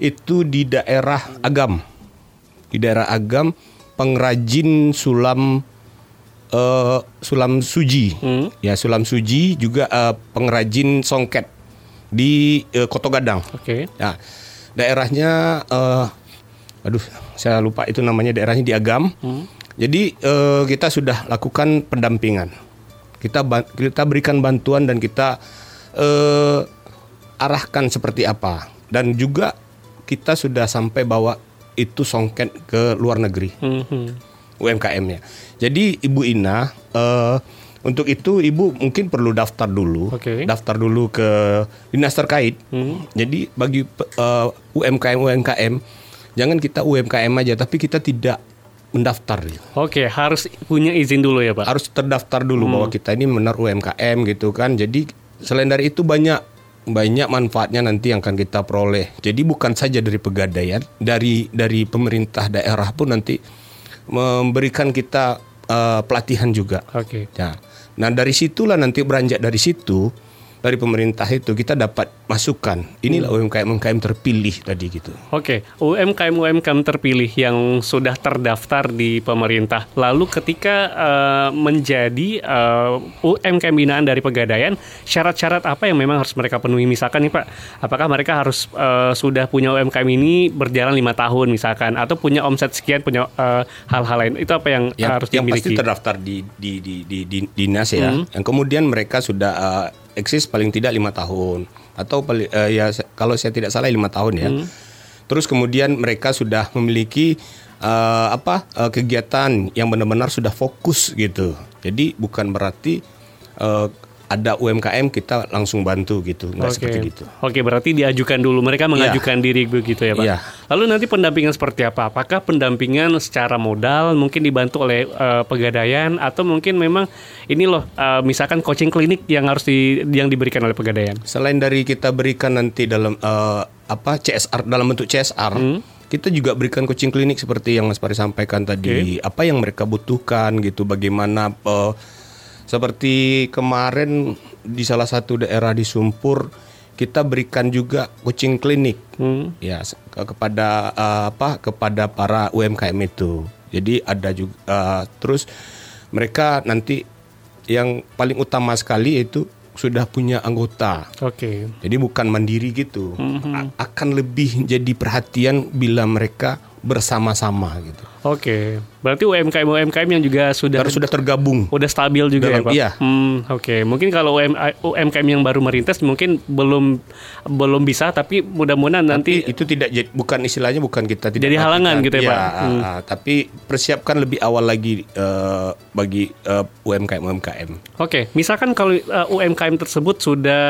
S2: itu di daerah Agam. Di daerah Agam pengrajin sulam eh, sulam suji.
S1: Hmm.
S2: Ya, sulam suji juga eh, pengrajin songket di eh, Koto Gadang.
S1: Oke.
S2: Ya, daerahnya, eh, aduh, saya lupa itu namanya daerahnya di Agam. Jadi eh, kita sudah lakukan pendampingan. Kita kita berikan bantuan dan kita eh, arahkan seperti apa. Dan juga kita sudah sampai bawa itu songket ke luar negeri.
S1: Mhm.
S2: UMKM-nya. Jadi Ibu Ina, eh, untuk itu Ibu mungkin perlu daftar dulu,
S1: Oke.
S2: daftar dulu ke dinas terkait.
S1: Hmm.
S2: Jadi bagi eh, UMKM UMKM, jangan kita UMKM aja, tapi kita tidak mendaftar.
S1: Oke, harus punya izin dulu ya, Pak?
S2: Harus terdaftar dulu
S1: Hmm.
S2: bahwa kita ini benar UMKM gitu kan. Jadi selain dari itu banyak banyak manfaatnya nanti yang akan kita peroleh. Jadi bukan saja dari pegadaian, dari dari pemerintah daerah pun nanti memberikan kita eh, pelatihan juga.
S1: Oke.
S2: Ya. Nah dari situlah nanti beranjak dari situ dari pemerintah itu kita dapat masukan. Inilah UMKM UMKM terpilih tadi gitu.
S1: Oke, UMKM-UMKM terpilih yang sudah terdaftar di pemerintah. Lalu ketika eh, menjadi eh, UMKM binaan dari Pegadaian, syarat-syarat apa yang memang harus mereka penuhi? Misalkan nih Pak, apakah mereka harus eh, sudah punya UMKM ini berjalan lima tahun misalkan, atau punya omset sekian, punya hal-hal lain? Itu apa yang
S2: yang,
S1: harus
S2: yang
S1: dimiliki?
S2: pasti terdaftar di di di di, di dinas ya.
S1: Hmm.
S2: Yang kemudian mereka sudah uh, eksis paling tidak lima tahun atau uh, ya kalau saya tidak salah lima tahun ya.
S1: Hmm.
S2: Terus kemudian mereka sudah memiliki eh, apa eh, kegiatan yang benar-benar sudah fokus gitu. Jadi bukan berarti eh, ada UMKM kita langsung bantu gitu, nggak seperti gitu.
S1: Oke, berarti diajukan dulu. Mereka mengajukan diri begitu ya, Pak.
S2: Iya.
S1: Lalu nanti pendampingan seperti apa? Apakah pendampingan secara modal mungkin dibantu oleh eh, pegadaian atau mungkin memang ini loh eh, misalkan coaching klinik yang harus di, yang diberikan oleh pegadaian?
S2: Selain dari kita berikan nanti dalam eh, apa CSR dalam bentuk CSR, kita juga berikan coaching klinik seperti yang Mas Pari sampaikan tadi. Apa yang mereka butuhkan gitu, bagaimana eh, seperti kemarin di salah satu daerah di Sumpur kita berikan juga coaching klinik
S1: Hmm.
S2: ya ke- kepada eh, apa kepada para UMKM itu. Jadi ada juga eh, terus mereka nanti yang paling utama sekali itu sudah punya anggota.
S1: Oke.
S2: Jadi bukan mandiri gitu. A- akan lebih jadi perhatian bila mereka bersama-sama gitu.
S1: Oke. Berarti UMKM UMKM yang juga sudah
S2: Harus sudah tergabung.
S1: udah stabil juga
S2: Dalam-
S1: ya, Pak?
S2: iya.
S1: Hmm, oke. Mungkin kalau UM, UMKM yang baru merintis mungkin belum belum bisa tapi mudah-mudahan nanti
S2: Tapi itu tidak bukan istilahnya bukan kita tidak
S1: Jadi halangan
S2: melakukan.
S1: gitu ya, Pak?
S2: ah,
S1: Hmm.
S2: ah, tapi persiapkan lebih awal lagi eh, bagi eh, UMKM UMKM.
S1: Oke, misalkan kalau uh, UMKM tersebut sudah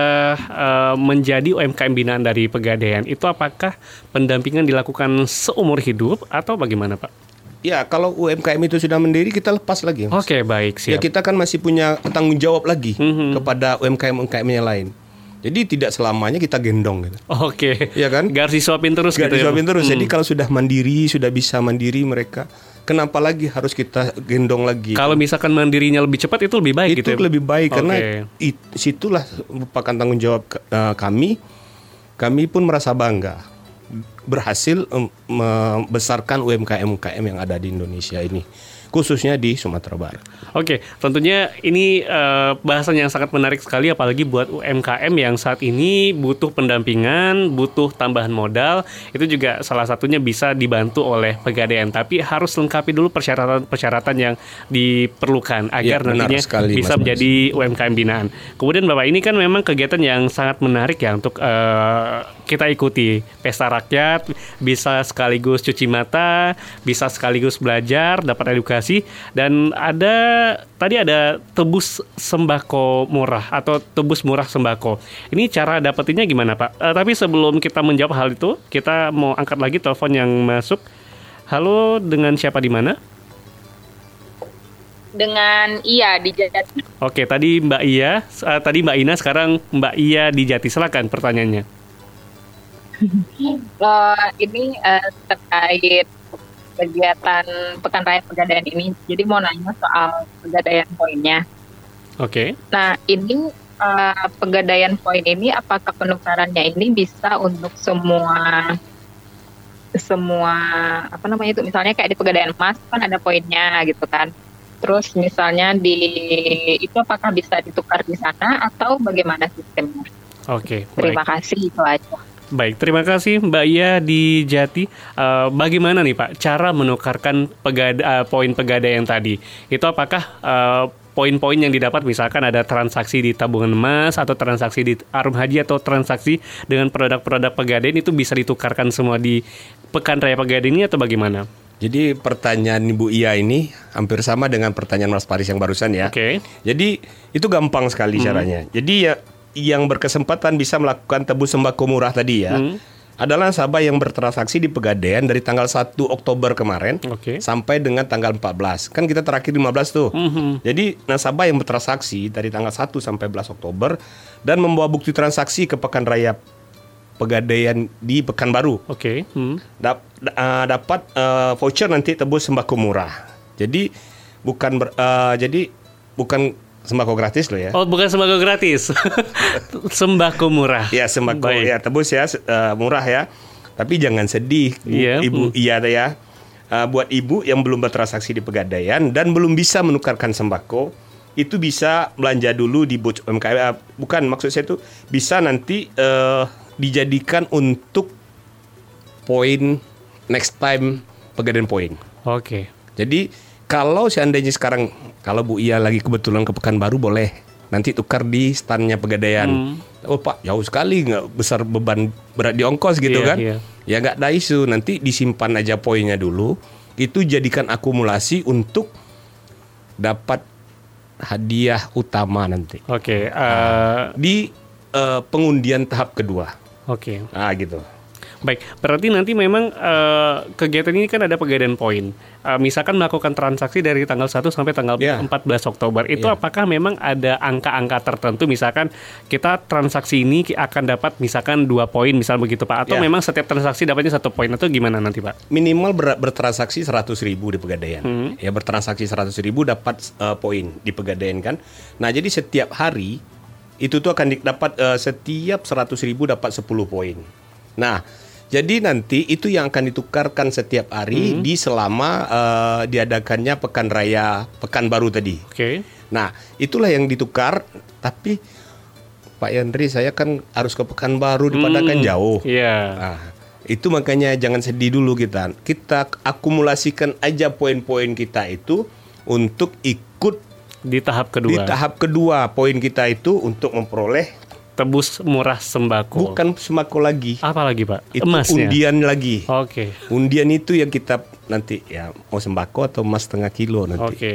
S1: uh, menjadi UMKM binaan dari Pegadaian, itu apakah pendampingan dilakukan seumur hidup atau bagaimana, Pak?
S2: Ya, kalau UMKM itu sudah mendiri kita lepas lagi.
S1: Oke, baik,
S2: Ya
S1: siap.
S2: kita kan masih punya tanggung jawab lagi
S1: Mhm.
S2: kepada UMKM UMKM yang lain. Jadi tidak selamanya kita gendong gitu.
S1: Oke.
S2: Iya kan?
S1: Gak harus disuapin terus
S2: Gak
S1: gitu ya,
S2: disuapin
S1: Pak?
S2: terus.
S1: Hmm.
S2: Jadi kalau sudah mandiri, sudah bisa mandiri mereka, kenapa lagi harus kita gendong lagi?
S1: Kalau misalkan mandirinya lebih cepat itu lebih baik
S2: itu
S1: gitu ya.
S2: lebih baik
S1: Oke.
S2: karena it- situlah merupakan tanggung jawab eh, kami. Kami pun merasa bangga berhasil em, membesarkan UMKM UMKM yang ada di Indonesia ini, khususnya di Sumatera Barat.
S1: Oke, tentunya ini eh, bahasan yang sangat menarik sekali apalagi buat UMKM yang saat ini butuh pendampingan, butuh tambahan modal. Itu juga salah satunya bisa dibantu oleh Pegadaian, tapi harus lengkapi dulu persyaratan-persyaratan yang diperlukan agar
S2: Ya,
S1: nantinya
S2: sekali,
S1: bisa
S2: Mas
S1: menjadi UMKM binaan. Kemudian Bapak ini kan memang kegiatan yang sangat menarik ya untuk eh, kita ikuti. Pesta rakyat bisa sekaligus cuci mata, bisa sekaligus belajar, dapat edukasi dan ada tadi ada tebus sembako murah atau tebus murah sembako. Ini cara dapetinnya gimana, Pak? Eh, tapi sebelum kita menjawab hal itu, kita mau angkat lagi telepon yang masuk. Halo, dengan siapa di mana?
S4: dengan iya di Jati.
S1: Oke, tadi Mbak Iya, eh, tadi Mbak Ina, sekarang Mbak Iya di Jati. Silakan pertanyaannya. *laughs*
S4: Eh, ini eh, terkait kegiatan Pekan Raya Pegadaian ini. Jadi mau nanya soal pegadaian poinnya.
S1: Oke.
S4: Nah, ini eh, pegadaian poin ini apakah penukarannya ini bisa untuk semua semua apa namanya itu misalnya kayak di pegadaian emas kan ada poinnya gitu kan. Terus misalnya di itu apakah bisa ditukar di sana atau bagaimana sistemnya?
S1: Oke,
S4: Terima
S1: baik.
S4: kasih itu aja.
S1: Baik, terima kasih Mbak Iya di Jati. Eh, bagaimana nih Pak cara menukarkan pegada, eh, poin pegadaian tadi? Itu apakah eh, poin-poin yang didapat misalkan ada transaksi di tabungan emas atau transaksi di arum haji atau transaksi dengan produk-produk pegadaian itu bisa ditukarkan semua di Pekan Raya Pegadaian ini atau bagaimana?
S2: Jadi pertanyaan Ibu Iya ini hampir sama dengan pertanyaan Mas Paris yang barusan ya.
S1: Oke.
S2: Jadi itu gampang sekali caranya. Jadi ya yang berkesempatan bisa melakukan tebus sembako murah tadi ya.
S1: Hmm.
S2: Adalah nasabah yang bertransaksi di Pegadaian dari tanggal 1 Oktober kemarin
S1: Oke.
S2: sampai dengan tanggal 14. Kan kita terakhir 15 tuh.
S1: Mhm.
S2: Jadi nasabah yang bertransaksi dari tanggal 1 sampai 11 Oktober dan membawa bukti transaksi ke Pekan Raya Pegadaian di Pekanbaru
S1: Oke. Hmm.
S2: dap- da- uh, dapat uh, voucher nanti tebus sembako murah. Jadi bukan ber- uh, jadi bukan sembako gratis loh ya.
S1: Oh, bukan sembako gratis. *laughs* sembako murah.
S2: Ya sembako
S1: Baik.
S2: ya tebus ya uh, murah ya. Tapi jangan sedih
S1: Iya,
S2: ibu
S1: hmm.
S2: iya ya. Uh, buat ibu yang belum bertransaksi di Pegadaian dan belum bisa menukarkan sembako itu bisa belanja dulu di UMKM. Uh, bukan maksud saya itu bisa nanti uh, dijadikan untuk poin next time Pegadaian poin.
S1: Oke.
S2: Jadi kalau seandainya sekarang kalau Bu Iya lagi kebetulan ke Pekanbaru boleh nanti tukar di standnya Pegadaian.
S1: Hmm.
S2: Oh Pak jauh sekali nggak besar beban berat di ongkos gitu
S1: Iya,
S2: kan?
S1: iya.
S2: Ya nggak ada isu nanti disimpan aja poinnya dulu. itu jadikan akumulasi untuk dapat hadiah utama nanti
S1: Oke, eh,
S2: di eh, pengundian tahap kedua.
S1: oke.
S2: Ah gitu.
S1: Baik, berarti nanti memang eh, kegiatan ini kan ada pegadaian poin. Eh, misalkan melakukan transaksi dari tanggal 1 sampai tanggal
S2: Ya.
S1: 14 Oktober. Itu
S2: Ya.
S1: apakah memang ada angka-angka tertentu misalkan kita transaksi ini akan dapat misalkan dua poin misal begitu Pak atau
S2: Ya.
S1: memang setiap transaksi dapatnya satu poin atau gimana nanti Pak?
S2: Minimal ber- bertransaksi 100 ribu di pegadaian.
S1: Hmm.
S2: Ya bertransaksi 100 ribu dapat eh, poin di pegadaian kan. Nah jadi setiap hari itu tuh akan dapat setiap 100 ribu dapat 10 poin. Nah jadi nanti itu yang akan ditukarkan setiap hari
S1: Hmm.
S2: di selama eh, diadakannya pekan raya pekan baru tadi.
S1: Oke.
S2: Nah, itulah yang ditukar, tapi Pak Yandri saya kan harus ke Pekanbaru di Padang kan
S1: Hmm,
S2: jauh.
S1: Iya.
S2: Nah, itu makanya jangan sedih dulu kita. Kita akumulasikan aja poin-poin kita itu untuk ikut
S1: Di tahap kedua.
S2: di tahap kedua. Poin kita itu untuk memperoleh
S1: Tebus murah sembako.
S2: bukan sembako lagi.
S1: Apa lagi Pak?
S2: Itu
S1: Emasnya.
S2: undian lagi.
S1: Oke.
S2: Undian itu yang kita nanti ya mau sembako atau emas setengah kilo nanti.
S1: Oke.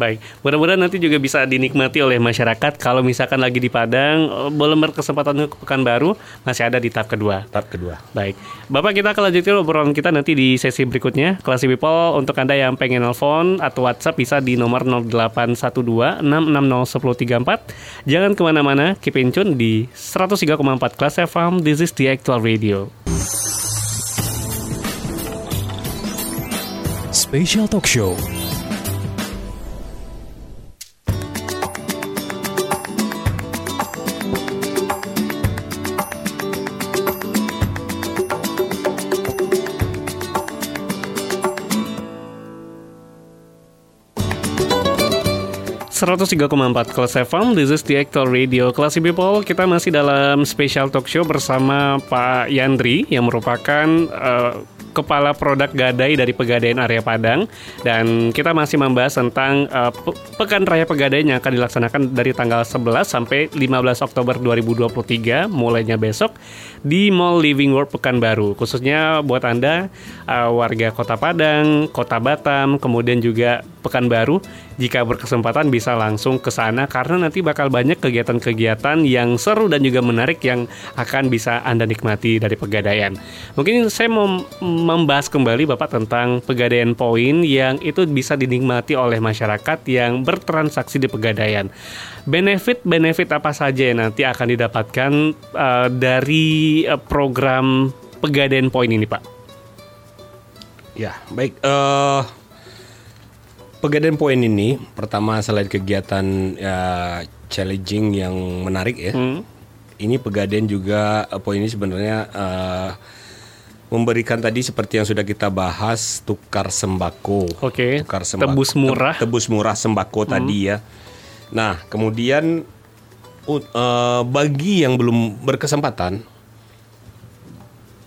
S1: Baik, mudah-mudahan nanti juga bisa dinikmati oleh masyarakat. Kalau misalkan lagi di Padang, eh, belum berkesempatan untuk Pekanbaru, masih ada di tahap kedua.
S2: Tahap kedua.
S1: Baik, Bapak kita akan lanjutin obrolan kita nanti di sesi berikutnya. Kelas People, untuk Anda yang pengen nelfon atau WhatsApp bisa di nomor 0812 660 1034. Jangan ke mana-mana, keep in tune di 103,4 Kelas FM. This is the actual radio.
S5: Special Talk Show.
S1: ...103,4 Kelas FM, this is the actual radio Classy People, kita masih dalam special talk show bersama Pak Yandri Yang merupakan eh, Kepala Produk Gadai dari Pegadaian Area Padang. Dan kita masih membahas tentang Pe- Pekan Raya Pegadaian yang akan dilaksanakan dari tanggal 11 sampai 15 Oktober 2023 Mulainya besok di Mall Living World Pekanbaru. Khususnya buat Anda eh, warga Kota Padang, Kota Batam, kemudian juga Pekanbaru jika berkesempatan bisa langsung ke sana karena nanti bakal banyak kegiatan-kegiatan yang seru dan juga menarik yang akan bisa Anda nikmati dari Pegadaian. Mungkin saya mau membahas kembali Bapak tentang Pegadaian Poin yang itu bisa dinikmati oleh masyarakat yang bertransaksi di Pegadaian. Benefit-benefit apa saja yang nanti akan didapatkan eh, dari eh, program Pegadaian Poin ini, Pak?
S2: Ya, baik. eh Pegadaian poin ini pertama selain kegiatan ya, challenging yang menarik ya.
S1: Hmm.
S2: Ini pegadaian juga eh, poin ini sebenarnya eh, memberikan tadi seperti yang sudah kita bahas tukar sembako.
S1: Oke,
S2: Tukar
S1: tebus murah.
S2: te- Tebus murah sembako tadi ya. Nah, kemudian u- eh, bagi yang belum berkesempatan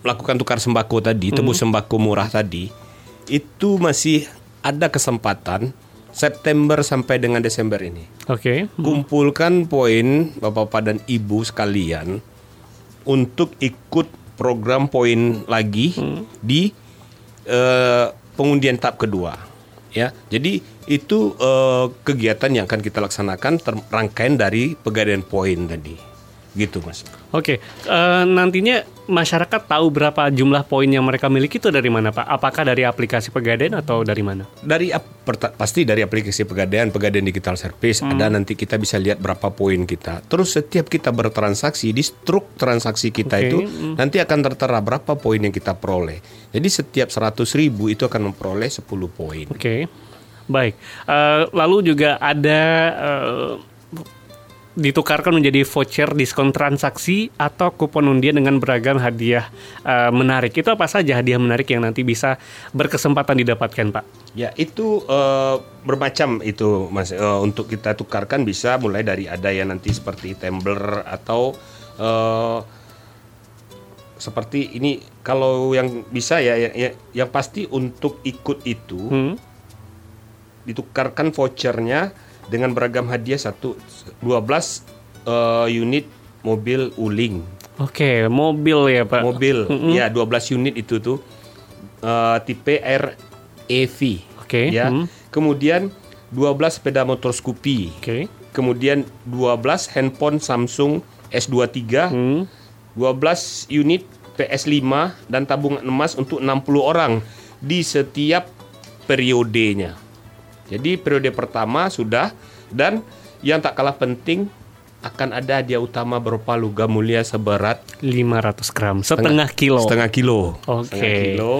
S2: melakukan tukar sembako tadi, tebus sembako murah tadi, itu masih ada kesempatan September sampai dengan Desember ini.
S1: Oke.
S2: Kumpulkan poin Bapak-bapak dan Ibu sekalian untuk ikut program poin lagi di eh, pengundian tahap kedua. Ya, jadi itu eh, kegiatan yang akan kita laksanakan rangkaian dari pegadaian poin tadi. Gitu, Mas.
S1: Oke, eh, nantinya masyarakat tahu berapa jumlah poin yang mereka miliki itu dari mana, Pak? Apakah dari aplikasi Pegadaian atau dari mana?
S2: Dari pasti dari aplikasi pegadaian, pegadaian digital service ada nanti kita bisa lihat berapa poin kita. Terus setiap kita bertransaksi di struk transaksi kita
S1: Oke,
S2: itu
S1: mm.
S2: nanti akan tertera berapa poin yang kita peroleh. Jadi setiap 100 ribu itu akan memperoleh 10 poin.
S1: Oke, baik. Eh, lalu juga ada eh, ditukarkan menjadi voucher diskon transaksi atau kupon undian dengan beragam hadiah eh, menarik. Itu apa saja hadiah menarik yang nanti bisa berkesempatan didapatkan, Pak?
S2: Ya itu eh, bermacam itu mas. Eh, untuk kita tukarkan bisa mulai dari ada yang nanti seperti tumbler atau eh, seperti ini. Kalau yang bisa ya, ya, ya- yang pasti untuk ikut itu
S1: Hmm?
S2: ditukarkan vouchernya dengan beragam hadiah satu 12 eh, unit mobil uling.
S1: Oke, mobil ya, Pak.
S2: Mobil
S1: Mm-mm.
S2: ya 12 unit itu tuh eh, tipe R EV.
S1: Oke,
S2: Ya.
S1: hmm.
S2: Kemudian 12 sepeda motor Scoopy.
S1: Oke.
S2: Kemudian 12 handphone Samsung S23,
S1: Hmm.
S2: 12 unit PS5 dan tabungan emas untuk 60 orang di setiap periodenya. Jadi periode pertama sudah dan yang tak kalah penting akan ada hadiah utama berupa logam mulia seberat
S1: 500 gram, setengah kilo.
S2: setengah kilo.
S1: Oke.
S2: Setengah kilo.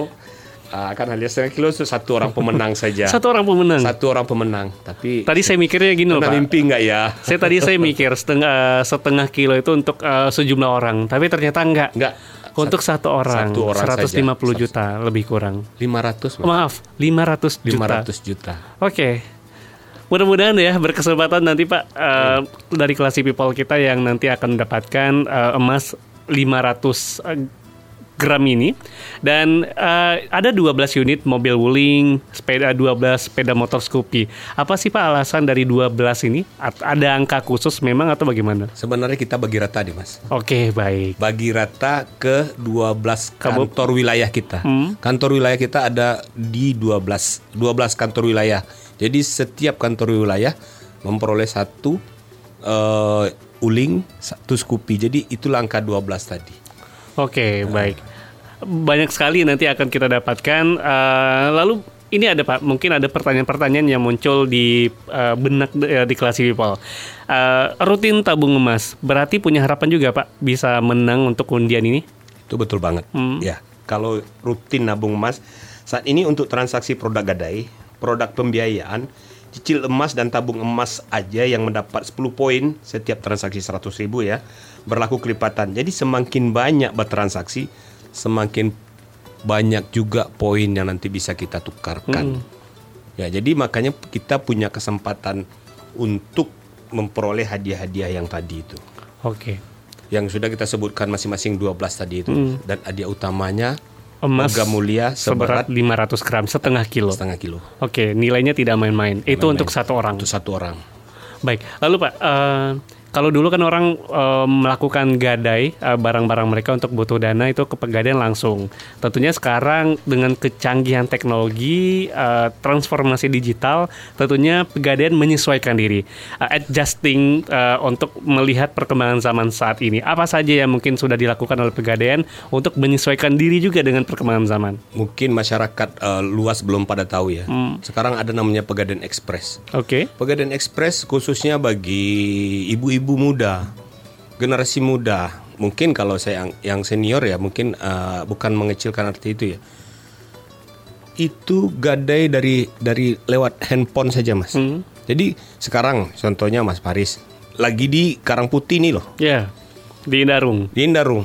S2: Ah, akan hadiah setengah kilo itu satu orang pemenang *laughs* saja.
S1: Satu orang pemenang.
S2: Satu orang pemenang. Tapi
S1: Tadi saya mikirnya gini loh, Pak.
S2: mimpi nggak ya?
S1: Saya tadi saya mikir setengah setengah kilo itu untuk eh, sejumlah orang, tapi ternyata enggak.
S2: Enggak.
S1: Untuk satu orang,
S2: Satu orang
S1: 150
S2: saja.
S1: juta lebih kurang.
S2: 500 Mas.
S1: Maaf, 500 juta.
S2: 500 juta.
S1: Oke. Mudah-mudahan ya berkesempatan nanti Pak eh, dari kelas people kita yang nanti akan mendapatkan eh, emas 500 eh, gram ini dan eh, ada 12 unit mobil wuling, sepeda 12 sepeda motor Scoopy. Apa sih Pak alasan dari 12 ini? Ada angka khusus memang atau bagaimana?
S2: Sebenarnya kita bagi rata nih Mas.
S1: Oke, baik.
S2: Bagi rata ke 12
S1: Kamu-
S2: kantor wilayah kita.
S1: Hmm.
S2: Kantor wilayah kita ada di 12 12 kantor wilayah. Jadi setiap kantor wilayah memperoleh satu eh, uling, satu Scoopy. Jadi itulah angka 12 tadi.
S1: Oke, baik. Banyak sekali nanti akan kita dapatkan. Eh, lalu ini ada Pak, mungkin ada pertanyaan-pertanyaan yang muncul di eh, benak eh, di kelas people. Eh, rutin tabung emas, berarti punya harapan juga Pak bisa menang untuk undian ini?
S2: Itu betul banget.
S1: Hmm.
S2: Ya, kalau rutin nabung emas saat ini untuk transaksi produk gadai, produk pembiayaan, cicil emas dan tabung emas aja yang mendapat 10 poin setiap transaksi 100 ribu ya, berlaku kelipatan. Jadi semakin banyak bertransaksi, semakin banyak juga poin yang nanti bisa kita tukarkan. Ya, jadi makanya kita punya kesempatan untuk memperoleh hadiah-hadiah yang tadi itu
S1: Oke.
S2: yang sudah kita sebutkan masing-masing 12 tadi itu
S1: Hmm.
S2: dan hadiah utamanya
S1: Emas
S2: mulia
S1: seberat
S2: seberat
S1: 500 gram, setengah kilo.
S2: setengah kilo
S1: Oke, nilainya tidak main-main. Itu
S2: Main-main.
S1: untuk satu orang.
S2: untuk satu orang.
S1: Baik, lalu Pak, eh, kalau dulu kan orang eh, melakukan gadai eh, barang-barang mereka untuk butuh dana itu ke pegadaian langsung. Tentunya sekarang dengan kecanggihan teknologi, eh, transformasi digital, tentunya pegadaian menyesuaikan diri, eh, adjusting eh, untuk melihat perkembangan zaman saat ini. Apa saja yang mungkin sudah dilakukan oleh pegadaian untuk menyesuaikan diri juga dengan perkembangan zaman?
S2: Mungkin masyarakat eh, luas belum pada tahu ya.
S1: Hmm.
S2: Sekarang ada namanya Pegadaian Express.
S1: Oke,
S2: Pegadaian Express khususnya bagi ibu-ibu muda, generasi muda. Mungkin kalau saya yang, senior ya, mungkin eh, bukan mengecilkan arti itu ya. Itu gadai dari dari lewat handphone saja, Mas.
S1: Hmm.
S2: Jadi sekarang contohnya Mas Paris lagi di Karang Putih nih loh,
S1: ya di Indarung.
S2: di Indarung.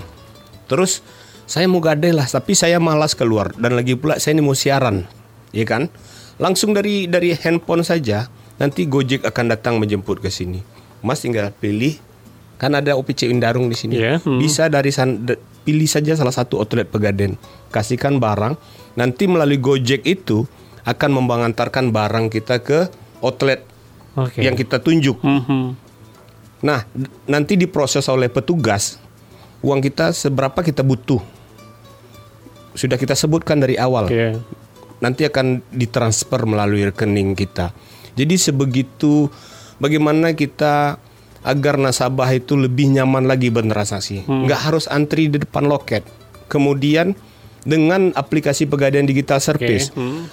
S2: Terus saya mau gadai lah, tapi saya malas keluar dan lagi pula saya ini mau siaran, ya kan? Langsung dari dari handphone saja, nanti Gojek akan datang menjemput ke sini. Mas tinggal pilih, kan ada OPC Indarung di sini.
S1: Iya, hmm.
S2: Bisa dari san, de- pilih saja salah satu outlet Pegadaian, kasihkan barang, nanti melalui Gojek itu akan mengantarkan barang kita ke outlet
S1: Oke.
S2: yang kita tunjuk.
S1: Mhm.
S2: Nah, nanti diproses oleh petugas uang kita seberapa kita butuh. Sudah kita sebutkan dari awal.
S1: Oke.
S2: Nanti akan ditransfer melalui rekening kita. Jadi sebegitu bagaimana kita agar nasabah itu lebih nyaman lagi bertransaksi. Nggak harus antri di depan loket. Kemudian dengan aplikasi Pegadaian Digital. Service
S1: Hmm.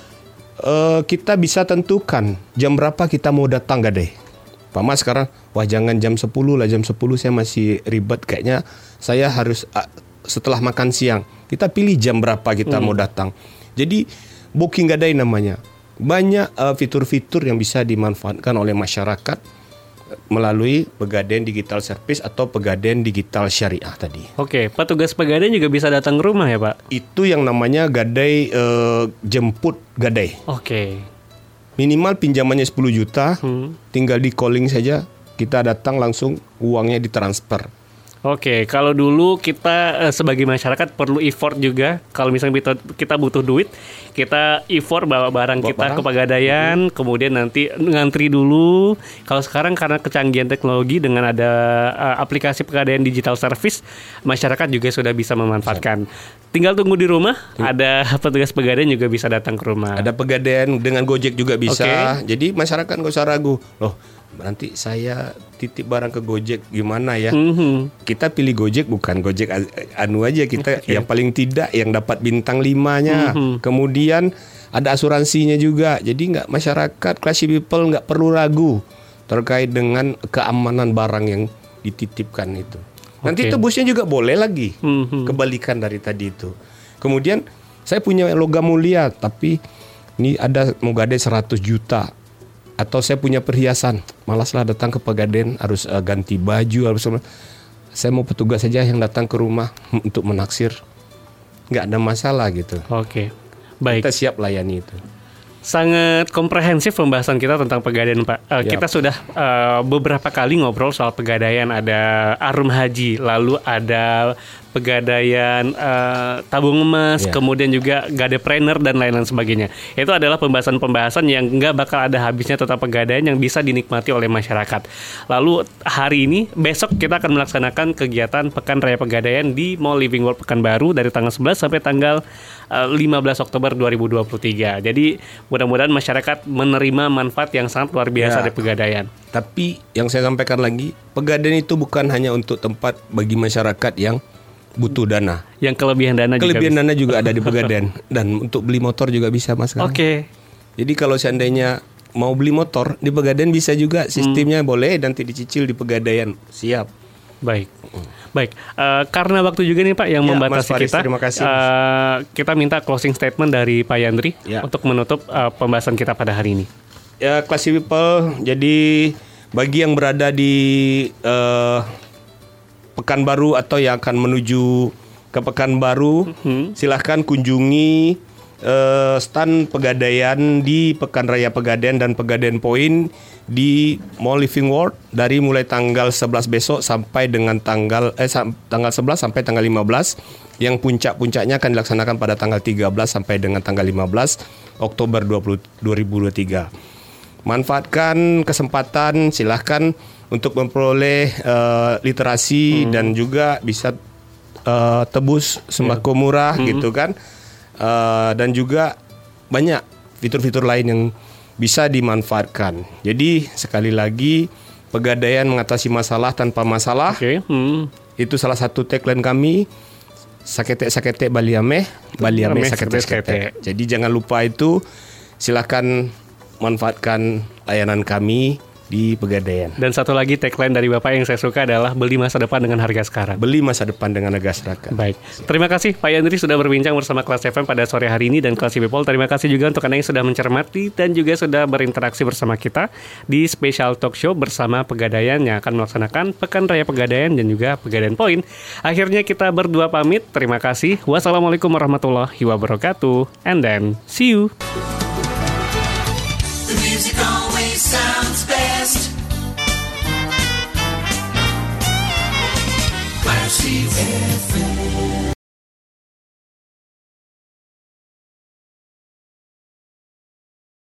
S2: eh, kita bisa tentukan jam berapa kita mau datang gadai. Pak Mas sekarang, wah jangan jam 10 lah, jam 10 saya masih ribet kayaknya saya harus ah, setelah makan siang. Kita pilih jam berapa kita mau datang. Jadi booking gadai namanya. Banyak eh, fitur-fitur yang bisa dimanfaatkan oleh masyarakat eh, melalui Pegadaian Digital Service atau Pegadaian Digital Syariah tadi.
S1: Oke, petugas pegadaian juga bisa datang ke rumah ya, Pak?
S2: Itu yang namanya gadai eh, jemput gadai.
S1: Oke.
S2: Minimal pinjamannya 10 juta,
S1: Hmm.
S2: tinggal di calling saja, kita datang langsung uangnya ditransfer.
S1: Oke, kalau dulu kita uh, sebagai masyarakat perlu effort juga. Kalau misalnya kita, kita butuh duit, kita effort bawa barang bawa kita barang. ke Pegadaian, hmm. kemudian nanti ngantri dulu. Kalau sekarang karena kecanggihan teknologi dengan ada uh, aplikasi Pegadaian Digital Service, masyarakat juga sudah bisa memanfaatkan. Tinggal tunggu di rumah, hmm. ada *laughs* petugas Pegadaian juga bisa datang ke rumah.
S2: Ada Pegadaian dengan Gojek juga bisa. Okay. Jadi masyarakat nggak usah ragu. Loh, nanti saya titip barang ke Gojek gimana ya? Mm-hmm. Kita pilih Gojek bukan Gojek anu aja kita okay. yang paling tidak yang dapat bintang limanya. Mm-hmm. Kemudian ada asuransinya juga. Jadi nggak masyarakat classy people nggak perlu ragu terkait dengan keamanan barang yang dititipkan itu. Nanti okay. tebusnya juga boleh lagi. Mm-hmm. Kebalikan dari tadi itu. Kemudian saya punya logam mulia tapi ini ada mau gade 100 juta atau saya punya perhiasan malaslah datang ke Pegaden harus uh, ganti baju harus saya mau petugas saja yang datang ke rumah untuk menaksir nggak ada masalah gitu
S1: oke okay. baik
S2: kita siap layani itu
S1: sangat komprehensif pembahasan kita tentang pegadaian Pak. Uh, yep. Kita sudah uh, beberapa kali ngobrol soal pegadaian. Ada arum haji, lalu ada pegadaian uh, tabung emas, yeah. kemudian juga gadepreneur dan lain-lain sebagainya. Itu adalah pembahasan-pembahasan yang nggak bakal ada habisnya tentang pegadaian yang bisa dinikmati oleh masyarakat. Lalu hari ini, besok kita akan melaksanakan kegiatan Pekan Raya Pegadaian di Mall Living World Pekanbaru dari tanggal 11 sampai tanggal uh, eh, 15 Oktober 2023. Jadi mudah-mudahan masyarakat menerima manfaat yang sangat luar biasa yeah. dari pegadaian.
S2: Tapi yang saya sampaikan lagi, pegadaian itu bukan hanya untuk tempat bagi masyarakat yang butuh dana.
S1: Yang kelebihan dana
S2: kelebihan juga dana juga ada di Pegadaian *laughs* dan untuk beli motor juga bisa Mas.
S1: Oke. Okay.
S2: Jadi kalau seandainya mau beli motor di Pegadaian bisa juga sistemnya hmm. boleh nanti dicicil di Pegadaian. Siap.
S1: Baik. Baik, uh, karena waktu juga nih Pak yang ya, membatasi Faris, kita, terima kasih. Uh, kita minta closing statement dari Pak Yandri ya. untuk menutup uh, pembahasan kita pada hari ini.
S2: Ya, classy people. Jadi bagi yang berada di uh, Pekanbaru atau yang akan menuju ke Pekanbaru, hmm. silahkan kunjungi uh, stand Pegadaian di Pekan Raya Pegadaian dan Pegadaian Point di Mall Living World dari mulai tanggal 11 besok sampai dengan tanggal eh tanggal 11 sampai tanggal 15 yang puncak-puncaknya akan dilaksanakan pada tanggal 13 sampai dengan tanggal 15 Oktober 20, 2023. Manfaatkan kesempatan silahkan untuk memperoleh uh, literasi hmm. dan juga bisa uh, tebus sembako yeah. murah hmm. gitu kan uh, dan juga banyak fitur-fitur lain yang bisa dimanfaatkan. Jadi sekali lagi pegadaian mengatasi masalah tanpa masalah. Okay. Hmm. Itu salah satu tagline kami. Sakete sakete baliame, baliame sakete sakete. Jadi jangan lupa itu silakan manfaatkan layanan kami di Pegadaian.
S1: Dan satu lagi tagline dari Bapak yang saya suka adalah beli masa depan dengan harga sekarang.
S2: Beli masa depan dengan harga sekarang.
S1: Baik. Terima kasih Pak Yandri sudah berbincang bersama Kelas FM pada sore hari ini dan Kelas People. Terima kasih juga untuk Anda yang sudah mencermati dan juga sudah berinteraksi bersama kita di special talk show bersama Pegadaian yang akan melaksanakan Pekan Raya Pegadaian dan juga Pegadaian Point. Akhirnya kita berdua pamit. Terima kasih. Wassalamualaikum warahmatullahi wabarakatuh. And then see you. Classy FM.